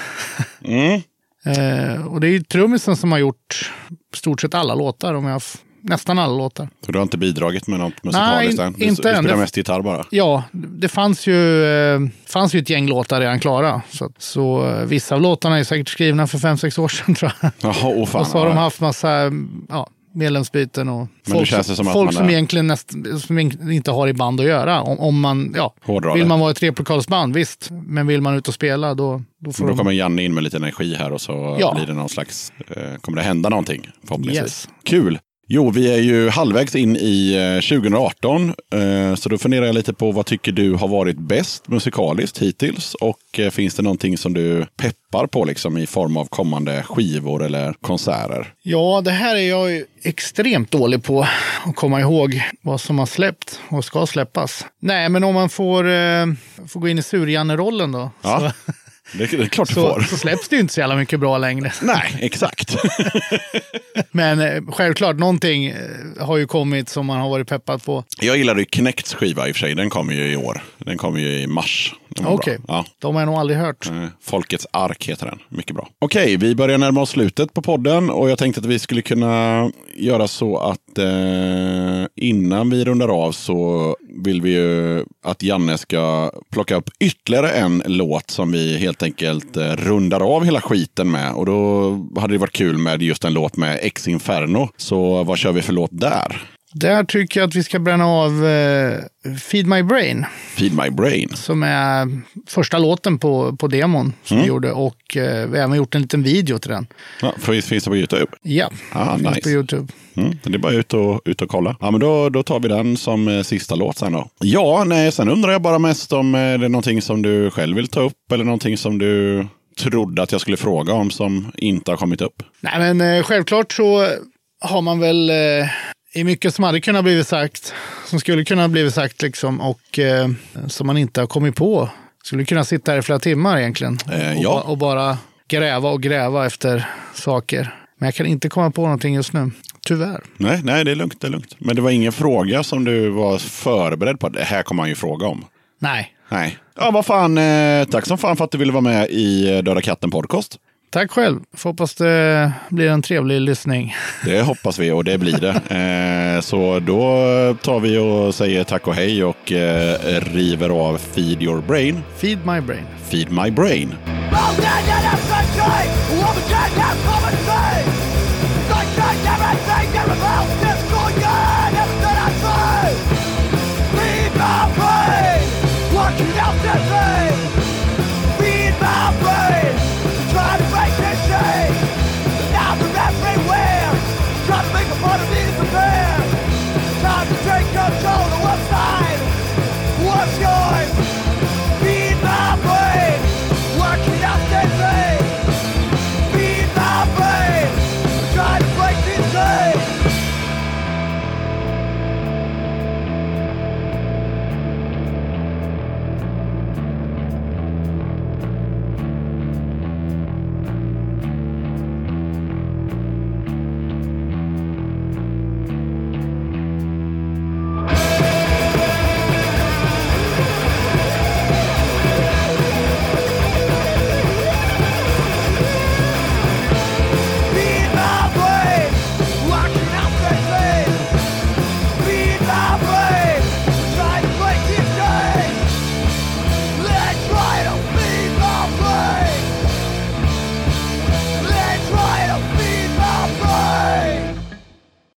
Mm. Eh, och det är ju trummisen som har gjort stort sett alla låtar, om jag nästan alla låtar. Så du har inte bidragit med något musikaliskt Nej, än? Du, inte du än. spelar Det- mest gitarr bara? Ja, det fanns ju, eh, fanns ju ett gäng låtar redan klara. Så, så eh, vissa av låtarna är säkert skrivna för fem sex år sedan tror jag. Jaha, åh fan. och så har de ja. haft massa ja, medlemsbyten och det folk, som att folk man som är- egentligen näst, som inte har i band att göra. Om, om man, ja, vill man vara ett replokalsband, visst. Men vill man ut och spela, då, då får Då de... kommer Janne in med lite energi här och så Ja. blir det någon slags, eh, kommer det hända någonting förhoppningsvis. Yes. Kul! Jo, vi är ju halvvägs in i eh, 2018, eh, så då funderar jag lite på vad tycker du har varit bäst musikaliskt hittills? Och eh, finns det någonting som du peppar på liksom i form av kommande skivor eller konserter? Ja, det här är jag ju extremt dålig på att komma ihåg vad som har släppt och ska släppas. Nej, men om man får, eh, får gå in i Surjanne-rollen då. Ja, Så, det, det är klart du så, får. så släpps det ju inte så jävla mycket bra längre. Nej, exakt. Men eh, självklart, någonting eh, har ju kommit som man har varit peppad på. jag gillade ju Knects skiva i och för sig. Den kommer ju i år. Den kommer ju i mars. Okej, Ja. de har jag nog aldrig hört. Eh, Folkets ark heter den. Mycket bra. Okej, vi börjar närma oss slutet på podden och jag tänkte att vi skulle kunna göra så att eh, innan vi rundar av så vill vi ju att Janne ska plocka upp ytterligare en låt som vi helt enkelt eh, rundar av hela skiten med. Och då hade det varit kul med just en låt med Ex Inferno. Så vad kör vi för låt där? Där tycker jag att vi ska bränna av eh, Feed My Brain. Feed My Brain. Som är första låten på, på demon som Mm. vi gjorde. Och eh, vi har även gjort en liten video till den. Ja, finns, finns det på YouTube? Ja, Ah, finns nice. på YouTube. Mm, det är bara ut och, ut och kolla. Ja, men då, då tar vi den som eh, sista låt sen då. Ja, nej, sen undrar jag bara mest om eh, det är någonting som du själv vill ta upp eller någonting som du trodde att jag skulle fråga om som inte har kommit upp. Nej, men eh, självklart så har man väl eh, är mycket som hade kunnat blivit sagt, som skulle kunna blivit sagt liksom och eh, som man inte har kommit på. Skulle kunna sitta här i flera timmar egentligen Eh, och, ja. och bara gräva och gräva efter saker. Men jag kan inte komma på någonting just nu, tyvärr. Nej, nej, det är lugnt. Det är lugnt. Men det var ingen fråga som du var förberedd på. Det här kommer man ju fråga om. Nej, Nej. Ja, vad fan. Eh, tack som fan för att du ville vara med i eh, Döda katten podcast. Tack själv. Får hoppas det blir en trevlig lyssning. Det hoppas vi och det blir det. Eh, så då tar vi och säger tack och hej och eh, river av Feed your brain. Feed my brain. Feed my brain. Oh, yeah, yeah,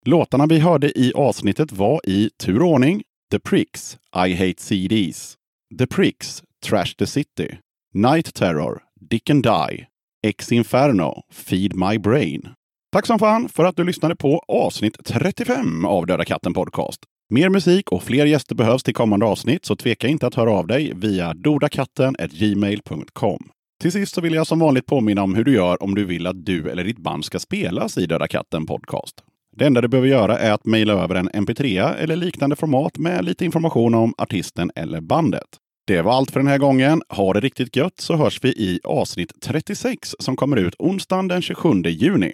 Låtarna vi hörde i avsnittet var i tur och ordning The Pricks, I Hate CDs, The Pricks, Trash the City, Night Terror, Dick and Die, Ex Inferno, Feed My Brain. Tack som fan för att du lyssnade på avsnitt 35 av Döda katten Podcast. Mer musik och fler gäster behövs till kommande avsnitt, så tveka inte att höra av dig via dodakatten.gmail.com. Till sist så vill jag som vanligt påminna om hur du gör om du vill att du eller ditt band ska spelas i Döda katten Podcast. Det enda du behöver göra är att mejla över en mp3 eller liknande format med lite information om artisten eller bandet. Det var allt för den här gången. Ha det riktigt gött så hörs vi i avsnitt 36 som kommer ut onsdagen den 27 juni.